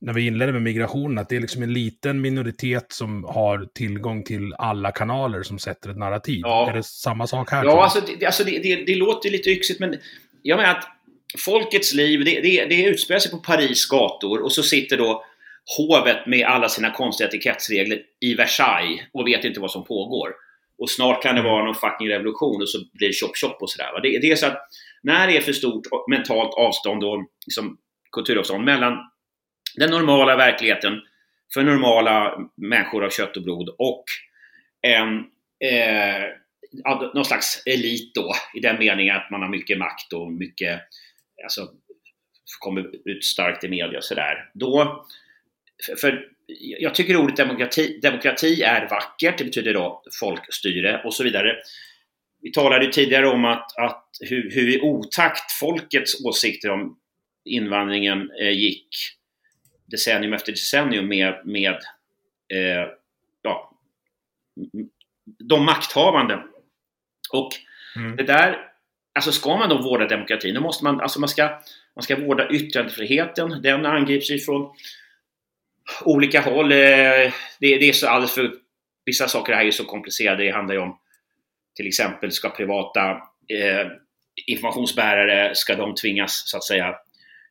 när vi inledde med migrationen, att det är liksom en liten minoritet som har tillgång till alla kanaler som sätter ett narrativ. Ja. Är det samma sak här? Ja, alltså, det, alltså det, det, det, låter lite yxigt, men jag menar att folkets liv, det, det, det utspelar sig på Paris gator och så sitter då hovet med alla sina konstiga etikettsregler i Versailles och vet inte vad som pågår. Och snart kan det vara någon fucking revolution och så blir det chop chop och sådär. Det, det är så att när det är för stort mentalt avstånd och liksom kulturavstånd mellan den normala verkligheten för normala människor av kött och blod och en eh, någon slags elit då i den meningen att man har mycket makt och mycket alltså, kommer ut starkt i media och sådär. Då, för jag tycker ordet demokrati, demokrati är vackert, det betyder då folkstyre och så vidare. Vi talade ju tidigare om att, att hur, hur i otakt folkets åsikter om invandringen eh, gick decennium efter decennium med, med eh, ja, de makthavande. Och mm. det där, alltså ska man då vårda demokratin, då måste man, alltså man ska, man ska vårda yttrandefriheten. Den angrips ju från olika håll. Eh, det, det är så alldeles för, vissa saker här är så komplicerade. Det handlar ju om till exempel ska privata eh, informationsbärare, ska de tvingas så att säga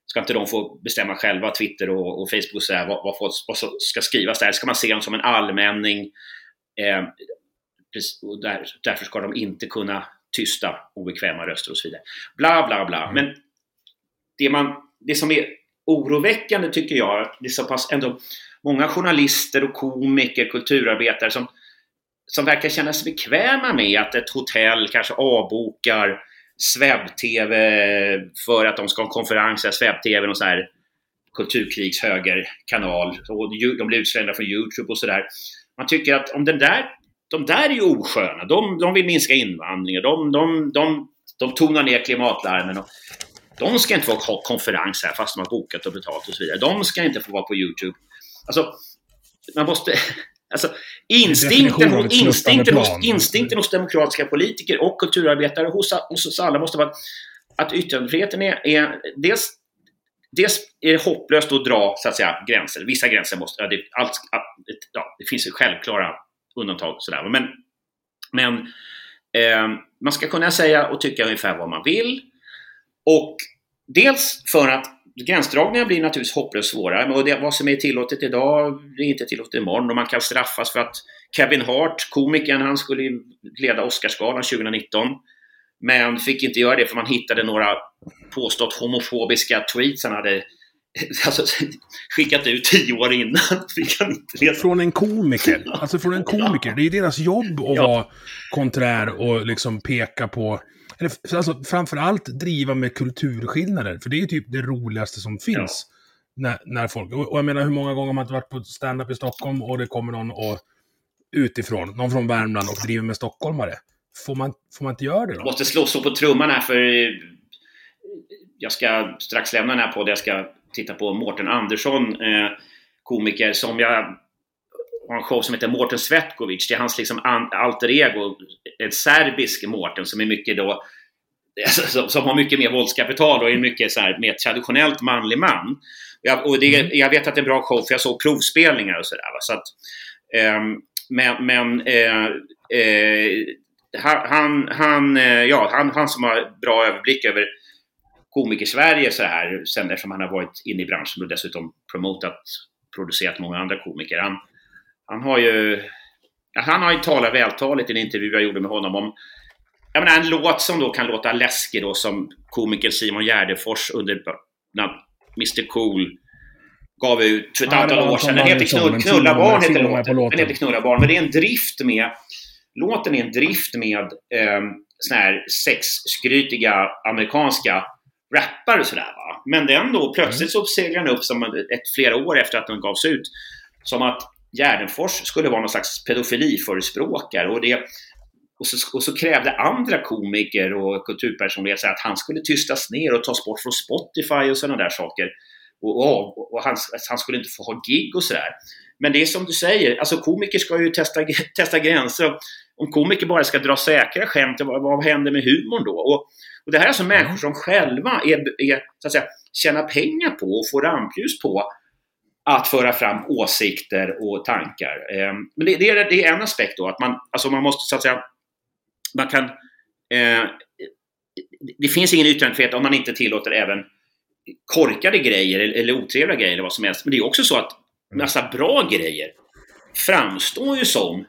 Ska inte de få bestämma själva, Twitter och, och Facebook, så här, vad, vad, vad ska skrivas där? Ska man se dem som en allmänning? Eh, och där, därför ska de inte kunna tysta obekväma röster och så vidare. Bla, bla, bla. Mm. Men det, man, det som är oroväckande tycker jag, det är så pass ändå många journalister och komiker, kulturarbetare som, som verkar känna sig bekväma med att ett hotell kanske avbokar Sveb-TV för att de ska ha en konferens, Sveb-TV, någon sån här kulturkrigshögerkanal. De blir utslängda från Youtube och sådär. Man tycker att om den där, de där är ju osköna. De, de vill minska invandringen. De, de, de, de tonar ner klimatlarmen. Och de ska inte få ha konferens här fast de har bokat och betalt och så vidare. De ska inte få vara på Youtube. Alltså, man måste... Alltså, instinkten, instinkten, hos, instinkten hos demokratiska politiker och kulturarbetare hos, hos oss alla måste vara att yttrandefriheten är, är dels, dels är det hopplöst att dra så att säga, gränser. Vissa gränser måste... Ja, det, allt, ja, det finns ju självklara undantag. Sådär. Men, men eh, man ska kunna säga och tycka ungefär vad man vill. Och dels för att Gränsdragningar blir naturligtvis hopplöst svåra. Och det, vad som är tillåtet idag är inte tillåtet imorgon. Och man kan straffas för att Kevin Hart, komikern, han skulle leda Oscarsgalan 2019. Men fick inte göra det för man hittade några påstått homofobiska tweets han hade alltså, skickat ut tio år innan. Från en komiker. Alltså från en komiker. Det är ju deras jobb att ja. vara konträr och liksom peka på eller alltså, framförallt driva med kulturskillnader, för det är ju typ det roligaste som finns. Ja. När, när folk, och, och, jag menar hur många gånger har man inte varit på stand-up i Stockholm och det kommer någon och, utifrån, någon från Värmland och driver med stockholmare. Får man, får man inte göra det då? Jag måste slå så på trumman här för jag ska strax lämna den här podden. Jag ska titta på Mårten Andersson, eh, komiker, som jag har en show som heter Mårten Svetkovic. Det är hans liksom alter ego, en serbisk Mårten som är mycket då alltså, som har mycket mer våldskapital och är mycket så här, mer traditionellt manlig man. Jag, och det, mm. jag vet att det är en bra show för jag såg provspelningar och sådär. Så att, eh, men men eh, eh, han, han, eh, ja, han, han som har bra överblick över komiker-Sverige så här, sen eftersom han har varit inne i branschen och dessutom promotat, producerat många andra komiker. Han, han har ju, han har ju talat vältaligt i en intervju jag gjorde med honom om jag menar, en låt som då kan låta läskig då som komikern Simon Gärdenfors under Mr Cool gav ut för ett ja, antal år sedan. Den heter Knull, Knulla barn, heter låten. låten. Den heter Knulla barn, men det är en drift med Låten är en drift med eh, såna här sexskrytiga amerikanska rappare och sådär. Va? Men den då, plötsligt så seglar den upp som ett, flera år efter att den gavs ut. Som att Gärdenfors skulle vara någon slags pedofiliförespråkare. Och, det, och, så, och så krävde andra komiker och kulturpersonligheter att han skulle tystas ner och tas bort från Spotify och sådana där saker. Och, och, och han, han, skulle inte få ha gig och sådär. Men det är som du säger, alltså komiker ska ju testa, testa gränser. Om komiker bara ska dra säkra skämt, vad, vad händer med humorn då? Och, och det här är alltså människor som själva är, är, så att säga, tjänar pengar på och får rampljus på att föra fram åsikter och tankar. Eh, men det, det, är, det är en aspekt då, att man, alltså man måste så att säga, man kan, eh, det finns ingen yttrandefrihet om man inte tillåter även korkade grejer eller otrevliga grejer eller vad som helst. Men det är också så att massa bra grejer framstår ju som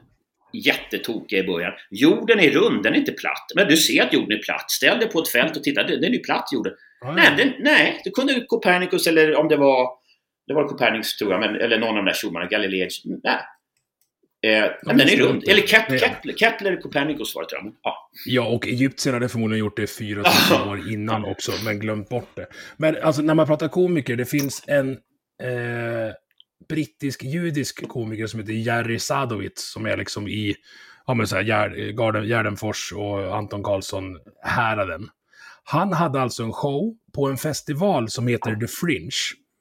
jättetokiga i början. Jorden är rund, den är inte platt. Men du ser att jorden är platt. Ställ dig på ett fält och titta, den är ju platt jorden. Ah, nej, den, nej, det kunde Copernicus eller om det var det var Copernicus tror jag, men, eller någon av de där tjommarna, Galileus. Nej. Eh, men den är rund. Eller Kepler, Kepler, Kepler Copernicus var det tror jag. Ja. ja, och egyptierna hade förmodligen gjort det 4000 år innan också, men glömt bort det. Men alltså när man pratar komiker, det finns en eh, brittisk-judisk komiker som heter Jerry Sadowitz som är liksom i ja, men så här, Gärden, Gärdenfors och Anton Karlsson häraden. Han hade alltså en show på en festival som heter The Fringe.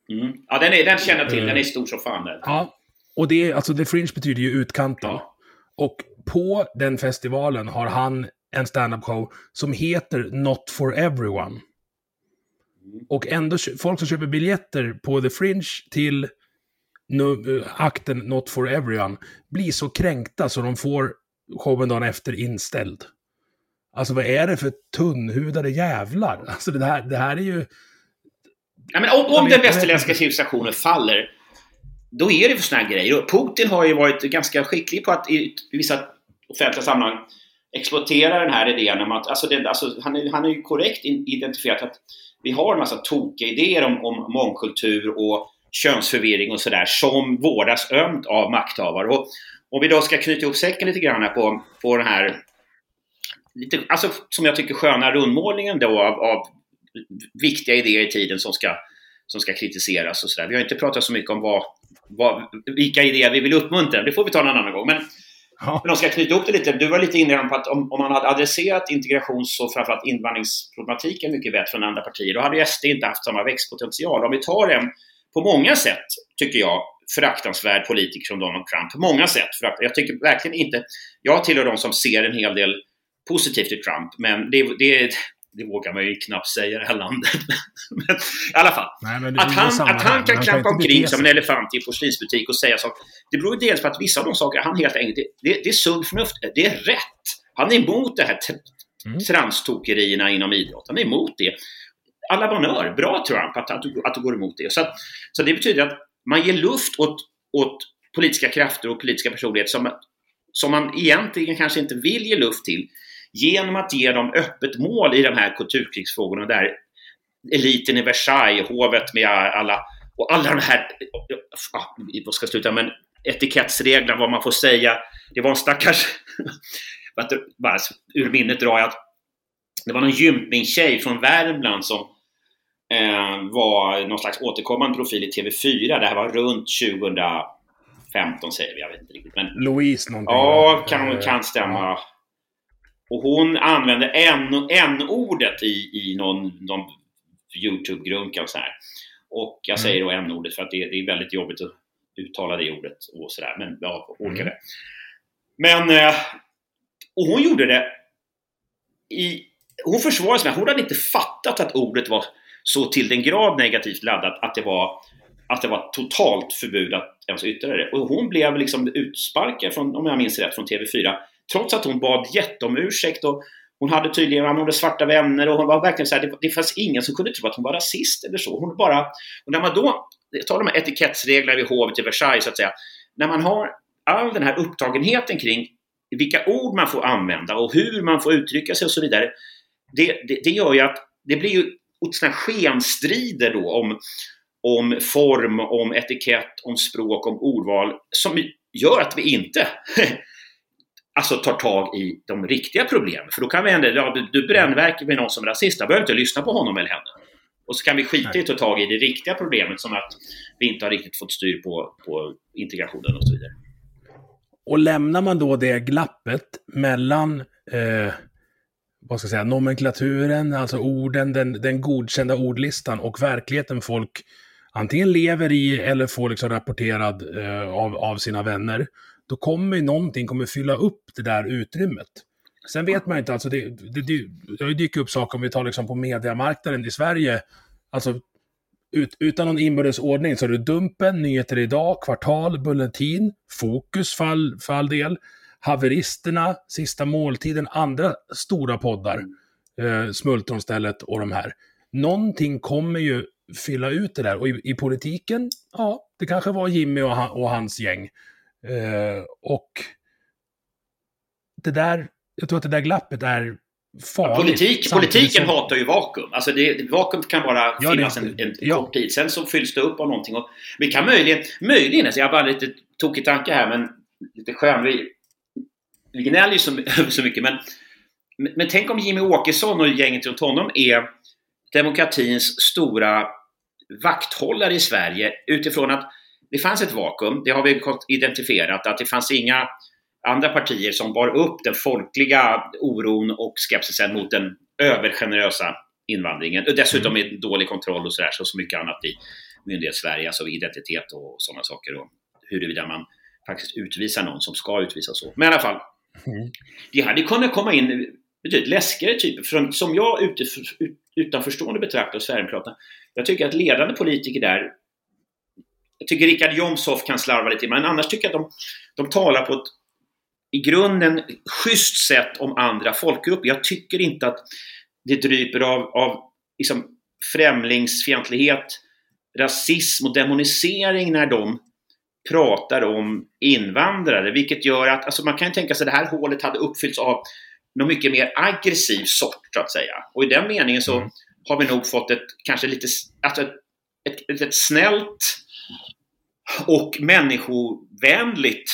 Mm. Ja, den, är, den känner jag till. Den är stor som fan. Den. Ja, och det är, alltså The Fringe betyder ju utkanten. Ja. Och på den festivalen har han en stand-up show som heter Not for Everyone. Mm. Och ändå, folk som köper biljetter på The Fringe till nu, akten Not for Everyone blir så kränkta så de får showen dagen efter inställd. Alltså vad är det för tunnhudade jävlar? Alltså det här, det här är ju... Ja, men om, om den västerländska civilisationen faller, då är det för såna här grejer. Och Putin har ju varit ganska skicklig på att i vissa offentliga sammanhang exploatera den här idén om att, alltså, det, alltså han, är, han är ju korrekt identifierat att vi har en massa tokiga idéer om, om mångkultur och könsförvirring och sådär som vårdas ömt av makthavare. Och om vi då ska knyta ihop säcken lite grann på, på den här lite, alltså, som jag tycker sköna rundmålningen då av, av viktiga idéer i tiden som ska, som ska kritiseras och sådär. Vi har inte pratat så mycket om vad, vad, vilka idéer vi vill uppmuntra, det får vi ta någon annan gång. Men, ja. men de ska knyta ihop det lite. Du var lite inne på att om, om man hade adresserat integrations och framförallt invandringsproblematiken mycket bättre från andra partier, då hade SD inte haft samma växtpotential. Om vi tar en på många sätt, tycker jag, föraktansvärd politiker som Donald Trump. På många sätt. För jag tycker verkligen inte... Jag tillhör de som ser en hel del positivt i Trump, men det, det, det vågar man ju knappt säga i det här landet. men, I alla fall. Nej, att han, att han kan han klappa omkring som en elefant i en porslinsbutik och säga saker. Det beror ju dels på att vissa av de saker han helt enkelt... Det, det är sunt förnuft. Det är rätt. Han är emot det här mm. transtokerierna inom idrott. Han är emot det alla bonheur, bra Trump att, att, du, att du går emot det. Så, att, så det betyder att man ger luft åt, åt politiska krafter och politiska personligheter som, som man egentligen kanske inte vill ge luft till genom att ge dem öppet mål i de här kulturkrigsfrågorna där eliten i Versailles, hovet med alla och alla de här, vad ska jag sluta, men etikettsreglerna, vad man får säga. Det var en stackars, bara ur minnet drar jag att det var någon gympingtjej från Värmland som var någon slags återkommande profil i TV4. Det här var runt 2015 säger vi, jag vet inte riktigt. Men, Louise någonting? Ja, kan, kan stämma. Och hon använde n-ordet i, i någon, någon YouTube-grunka och så här. Och jag säger då n-ordet för att det, det, är väldigt jobbigt att uttala det ordet och sådär. Men ja, orkar det. Men, eh, och hon gjorde det i, hon försvarade sig med hon hade inte fattat att ordet var så till den grad negativt laddat att det var, att det var totalt förbud att ens yttra det. Och hon blev liksom utsparkad, från, om jag minns rätt, från TV4 trots att hon bad jätte om ursäkt och hon hade tydligen hon hade svarta vänner och hon var verkligen så här, det, det fanns ingen som kunde tro att hon var rasist eller så. Hon bara, och när man då, tar de här etikettsreglerna vid hovet i Versailles så att säga, när man har all den här upptagenheten kring vilka ord man får använda och hur man får uttrycka sig och så vidare, det, det, det gör ju att det blir ju sådana skenstrider då om, om form, om etikett, om språk, om ordval som gör att vi inte alltså tar tag i de riktiga problemen. För då kan vi ändå, ja, du, du brännverkar med någon som är rasist, jag behöver inte lyssna på honom eller henne. Och så kan vi skita i att ta tag i det riktiga problemet som att vi inte har riktigt fått styr på, på integrationen och så vidare. Och lämnar man då det glappet mellan eh, vad ska jag säga, nomenklaturen, alltså orden, den, den godkända ordlistan och verkligheten folk antingen lever i eller får liksom rapporterad eh, av, av sina vänner, då kommer ju någonting kommer fylla upp det där utrymmet. Sen vet man inte, alltså det, det, det, det har ju dykt upp saker om vi tar liksom på mediamarknaden i Sverige, alltså ut, utan någon inbördes ordning så är det Dumpen, Nyheter Idag, Kvartal, Bulletin, Fokus för all, för all del, Haveristerna, Sista Måltiden, andra stora poddar, eh, Smultronstället och de här. Någonting kommer ju fylla ut det där. Och i, i politiken, ja, det kanske var Jimmy och, han, och hans gäng. Eh, och det där, jag tror att det där glappet är farligt. Politik, politiken som... hatar ju vakuum. Alltså det, vakuum kan bara ja, finnas det, en, en ja. kort tid. Sen så fylls det upp av någonting. Och vi kan möjligen, möjligen, alltså jag har bara lite tokig tanke här, men lite skön. Vi, vi gnäller ju så, så mycket, men, men tänk om Jimmy Åkesson och gänget runt honom är demokratins stora vakthållare i Sverige utifrån att det fanns ett vakuum, det har vi identifierat, att det fanns inga andra partier som bar upp den folkliga oron och skepsisen mot den övergenerösa invandringen. Och dessutom med dålig kontroll och sådär, så, så mycket annat i myndighets-Sverige, alltså identitet och sådana saker. Och huruvida man faktiskt utvisar någon som ska utvisas så. Men i alla fall, mm. det hade kunnat komma in betydligt läskigare typer, För som jag utanförstående betraktar Sverigedemokraterna. Jag tycker att ledande politiker där jag tycker Richard Jomshof kan slarva lite, men annars tycker jag att de, de talar på ett i grunden schysst sätt om andra folkgrupper. Jag tycker inte att det dryper av, av liksom främlingsfientlighet, rasism och demonisering när de pratar om invandrare, vilket gör att alltså man kan tänka sig att det här hålet hade uppfyllts av någon mycket mer aggressiv sort, så att säga. Och i den meningen så mm. har vi nog fått ett kanske lite alltså ett, ett, ett, ett snällt och människovänligt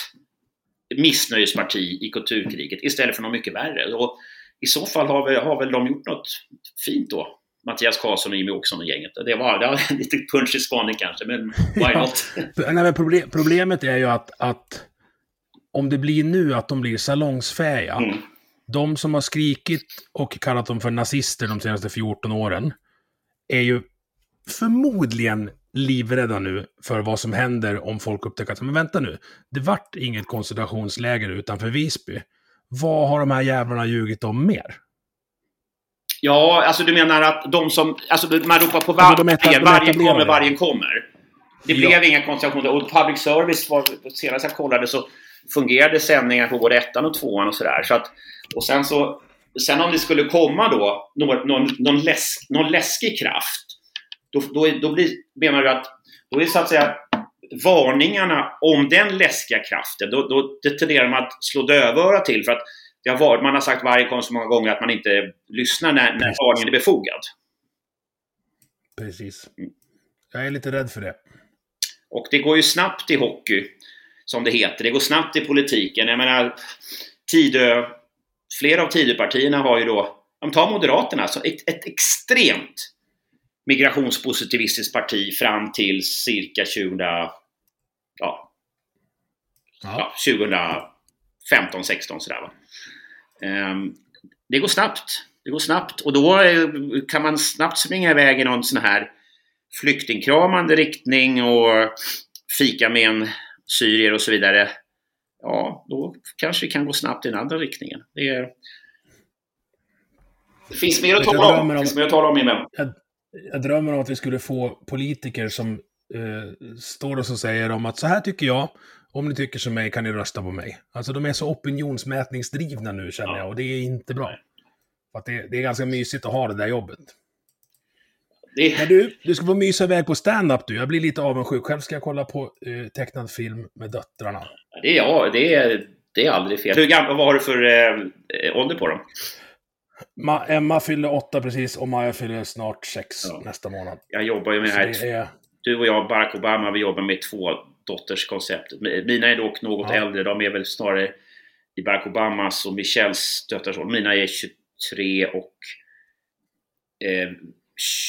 missnöjesparti i kulturkriget istället för något mycket värre. Och I så fall har, vi, har väl de gjort något fint då. Mattias Karlsson och Jimmy Åkesson och gänget. Det var, det var lite punch i spaning kanske, men why not? Nej, men problem, problemet är ju att, att om det blir nu att de blir salongsfähiga, mm. de som har skrikit och kallat dem för nazister de senaste 14 åren, är ju förmodligen livrädda nu för vad som händer om folk upptäcker att, men vänta nu, det vart inget koncentrationsläger utanför Visby. Vad har de här jävlarna ljugit om mer? Ja, alltså du menar att de som, alltså man ropar på var, alltså, vargen kommer, vargen kommer. Det blev ja. inga koncentrationer och public service, var, senast jag kollade så fungerade sändningar på både ettan och tvåan och sådär. Så att, och sen så, sen om det skulle komma då någon, någon, någon, läsk, någon läskig kraft då, då, då blir, menar du att då är så att säga varningarna om den läskiga kraften, då, då det tenderar man att slå dövöra till för att det har varit, man har sagt varje gång så många gånger att man inte lyssnar när, när varningen är befogad. Precis. Jag är lite rädd för det. Och det går ju snabbt i hockey, som det heter. Det går snabbt i politiken. Jag menar, Tidö, flera av Tidöpartierna har ju då, de tar Moderaterna, alltså ett, ett extremt migrationspositivistiskt parti fram till cirka 20, ja, ja. ja 2015, 16 sådär va. Um, det går snabbt. Det går snabbt och då kan man snabbt springa iväg i någon sån här flyktingkramande riktning och fika med en syrier och så vidare. Ja, då kanske det kan gå snabbt i den andra riktningen. Det, är... det finns mer att tala om. Mer att tala om i jag drömmer om att vi skulle få politiker som eh, står och så säger de att så här tycker jag, om ni tycker som mig kan ni rösta på mig. Alltså de är så opinionsmätningsdrivna nu känner ja. jag och det är inte bra. För att det, det, är ganska mysigt att ha det där jobbet. Det... Men du, du ska få mysa iväg på stand-up du. Jag blir lite avundsjuk. Själv ska jag kolla på eh, tecknad film med döttrarna. Det är, ja, det är, det är aldrig fel. Hur gammal, vad har du för eh, ålder på dem? Ma Emma fyller åtta precis och Maja fyller snart sex ja. nästa månad. Jag jobbar ju med det här. Det är... du och jag, Barack Obama, vi jobbar med två dotters koncept. Mina är dock något Ja. äldre, de är väl snarare i Barack Obamas och Michelles döttrars. Mina är 23 och eh,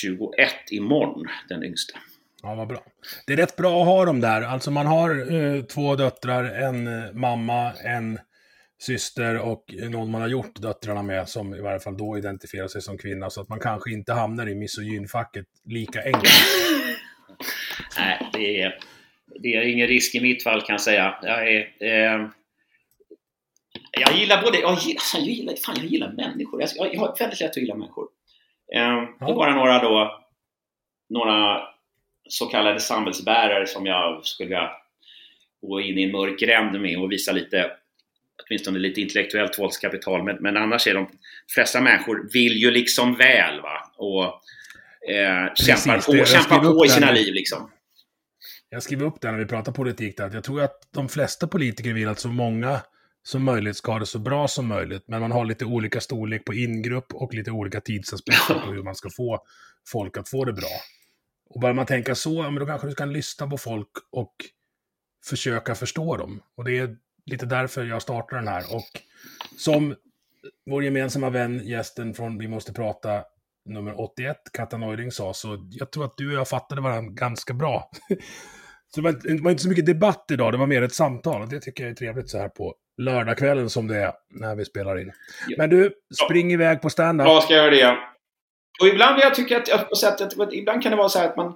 21 imorgon, den yngsta. Ja, vad bra. Det är rätt bra att ha dem där. Alltså man har eh, två döttrar, en eh, mamma, en syster och någon man har gjort döttrarna med som i varje fall då identifierar sig som kvinna. Så att man kanske inte hamnar i misogynfacket lika enkelt. Nej, det är, det är ingen risk i mitt fall kan jag säga. Jag är... Eh, jag gillar både... Jag gillar, alltså, jag gillar, fan, jag gillar människor. Jag, jag har väldigt lätt att gilla människor. Eh, Det är bara några då... Några så kallade samhällsbärare som jag skulle vilja gå in i en mörk gränd med och visa lite åtminstone lite intellektuellt våldskapital. Men, men annars är de flesta människor vill ju liksom väl va? och eh, kämpar på, kämpar på i sina liv liksom. Jag skriver upp det när vi pratar politik där, att jag tror att de flesta politiker vill att så många som möjligt ska ha det så bra som möjligt, men man har lite olika storlek på ingrupp och lite olika tidsaspekter på hur man ska få folk att få det bra. Och börjar man tänka så, ja, men då kanske du kan lyssna på folk och försöka förstå dem. Och det är lite därför jag startar den här. Och som vår gemensamma vän, gästen från Vi måste prata nummer 81, Katta Neuding, sa, så jag tror att du och jag fattade varandra ganska bra. Så det var, inte, det var inte så mycket debatt idag, det var mer ett samtal. Och det tycker jag är trevligt så här på lördagskvällen som det är när vi spelar in. Ja. Men du, spring iväg på stand-up. Ja, ska jag göra det. Och ibland jag tycka att, jag- på sätt att ibland kan det vara så här att man,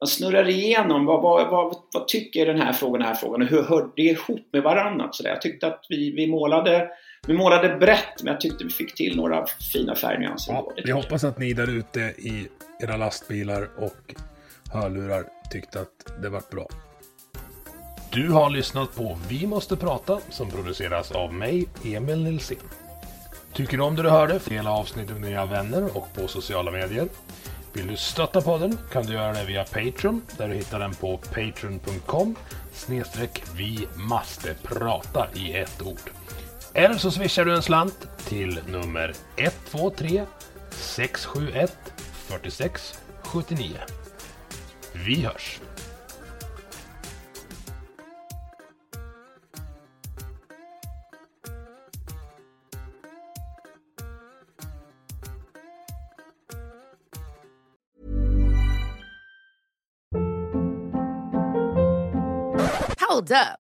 man snurrar igenom vad, vad, vad, vad tycker den här frågan, den här frågan och hur hör det ihop med varandra. Så där. Jag tyckte att vi, vi, målade, vi målade brett men jag tyckte vi fick till några fina färgnyanser. Ja, vi hoppas att ni där ute i era lastbilar och hörlurar tyckte att det vart bra. Du har lyssnat på Vi måste prata som produceras av mig, Emil Nilsson. Tycker du om det du hörde? Dela avsnittet med dina vänner och på sociala medier. Vill du stötta podden kan du göra det via Patreon där du hittar den på patreon.com snedstreck vi måste prata i ett ord. Eller så swishar du en slant till nummer 123 671 46 79. Vi hörs! Hold up.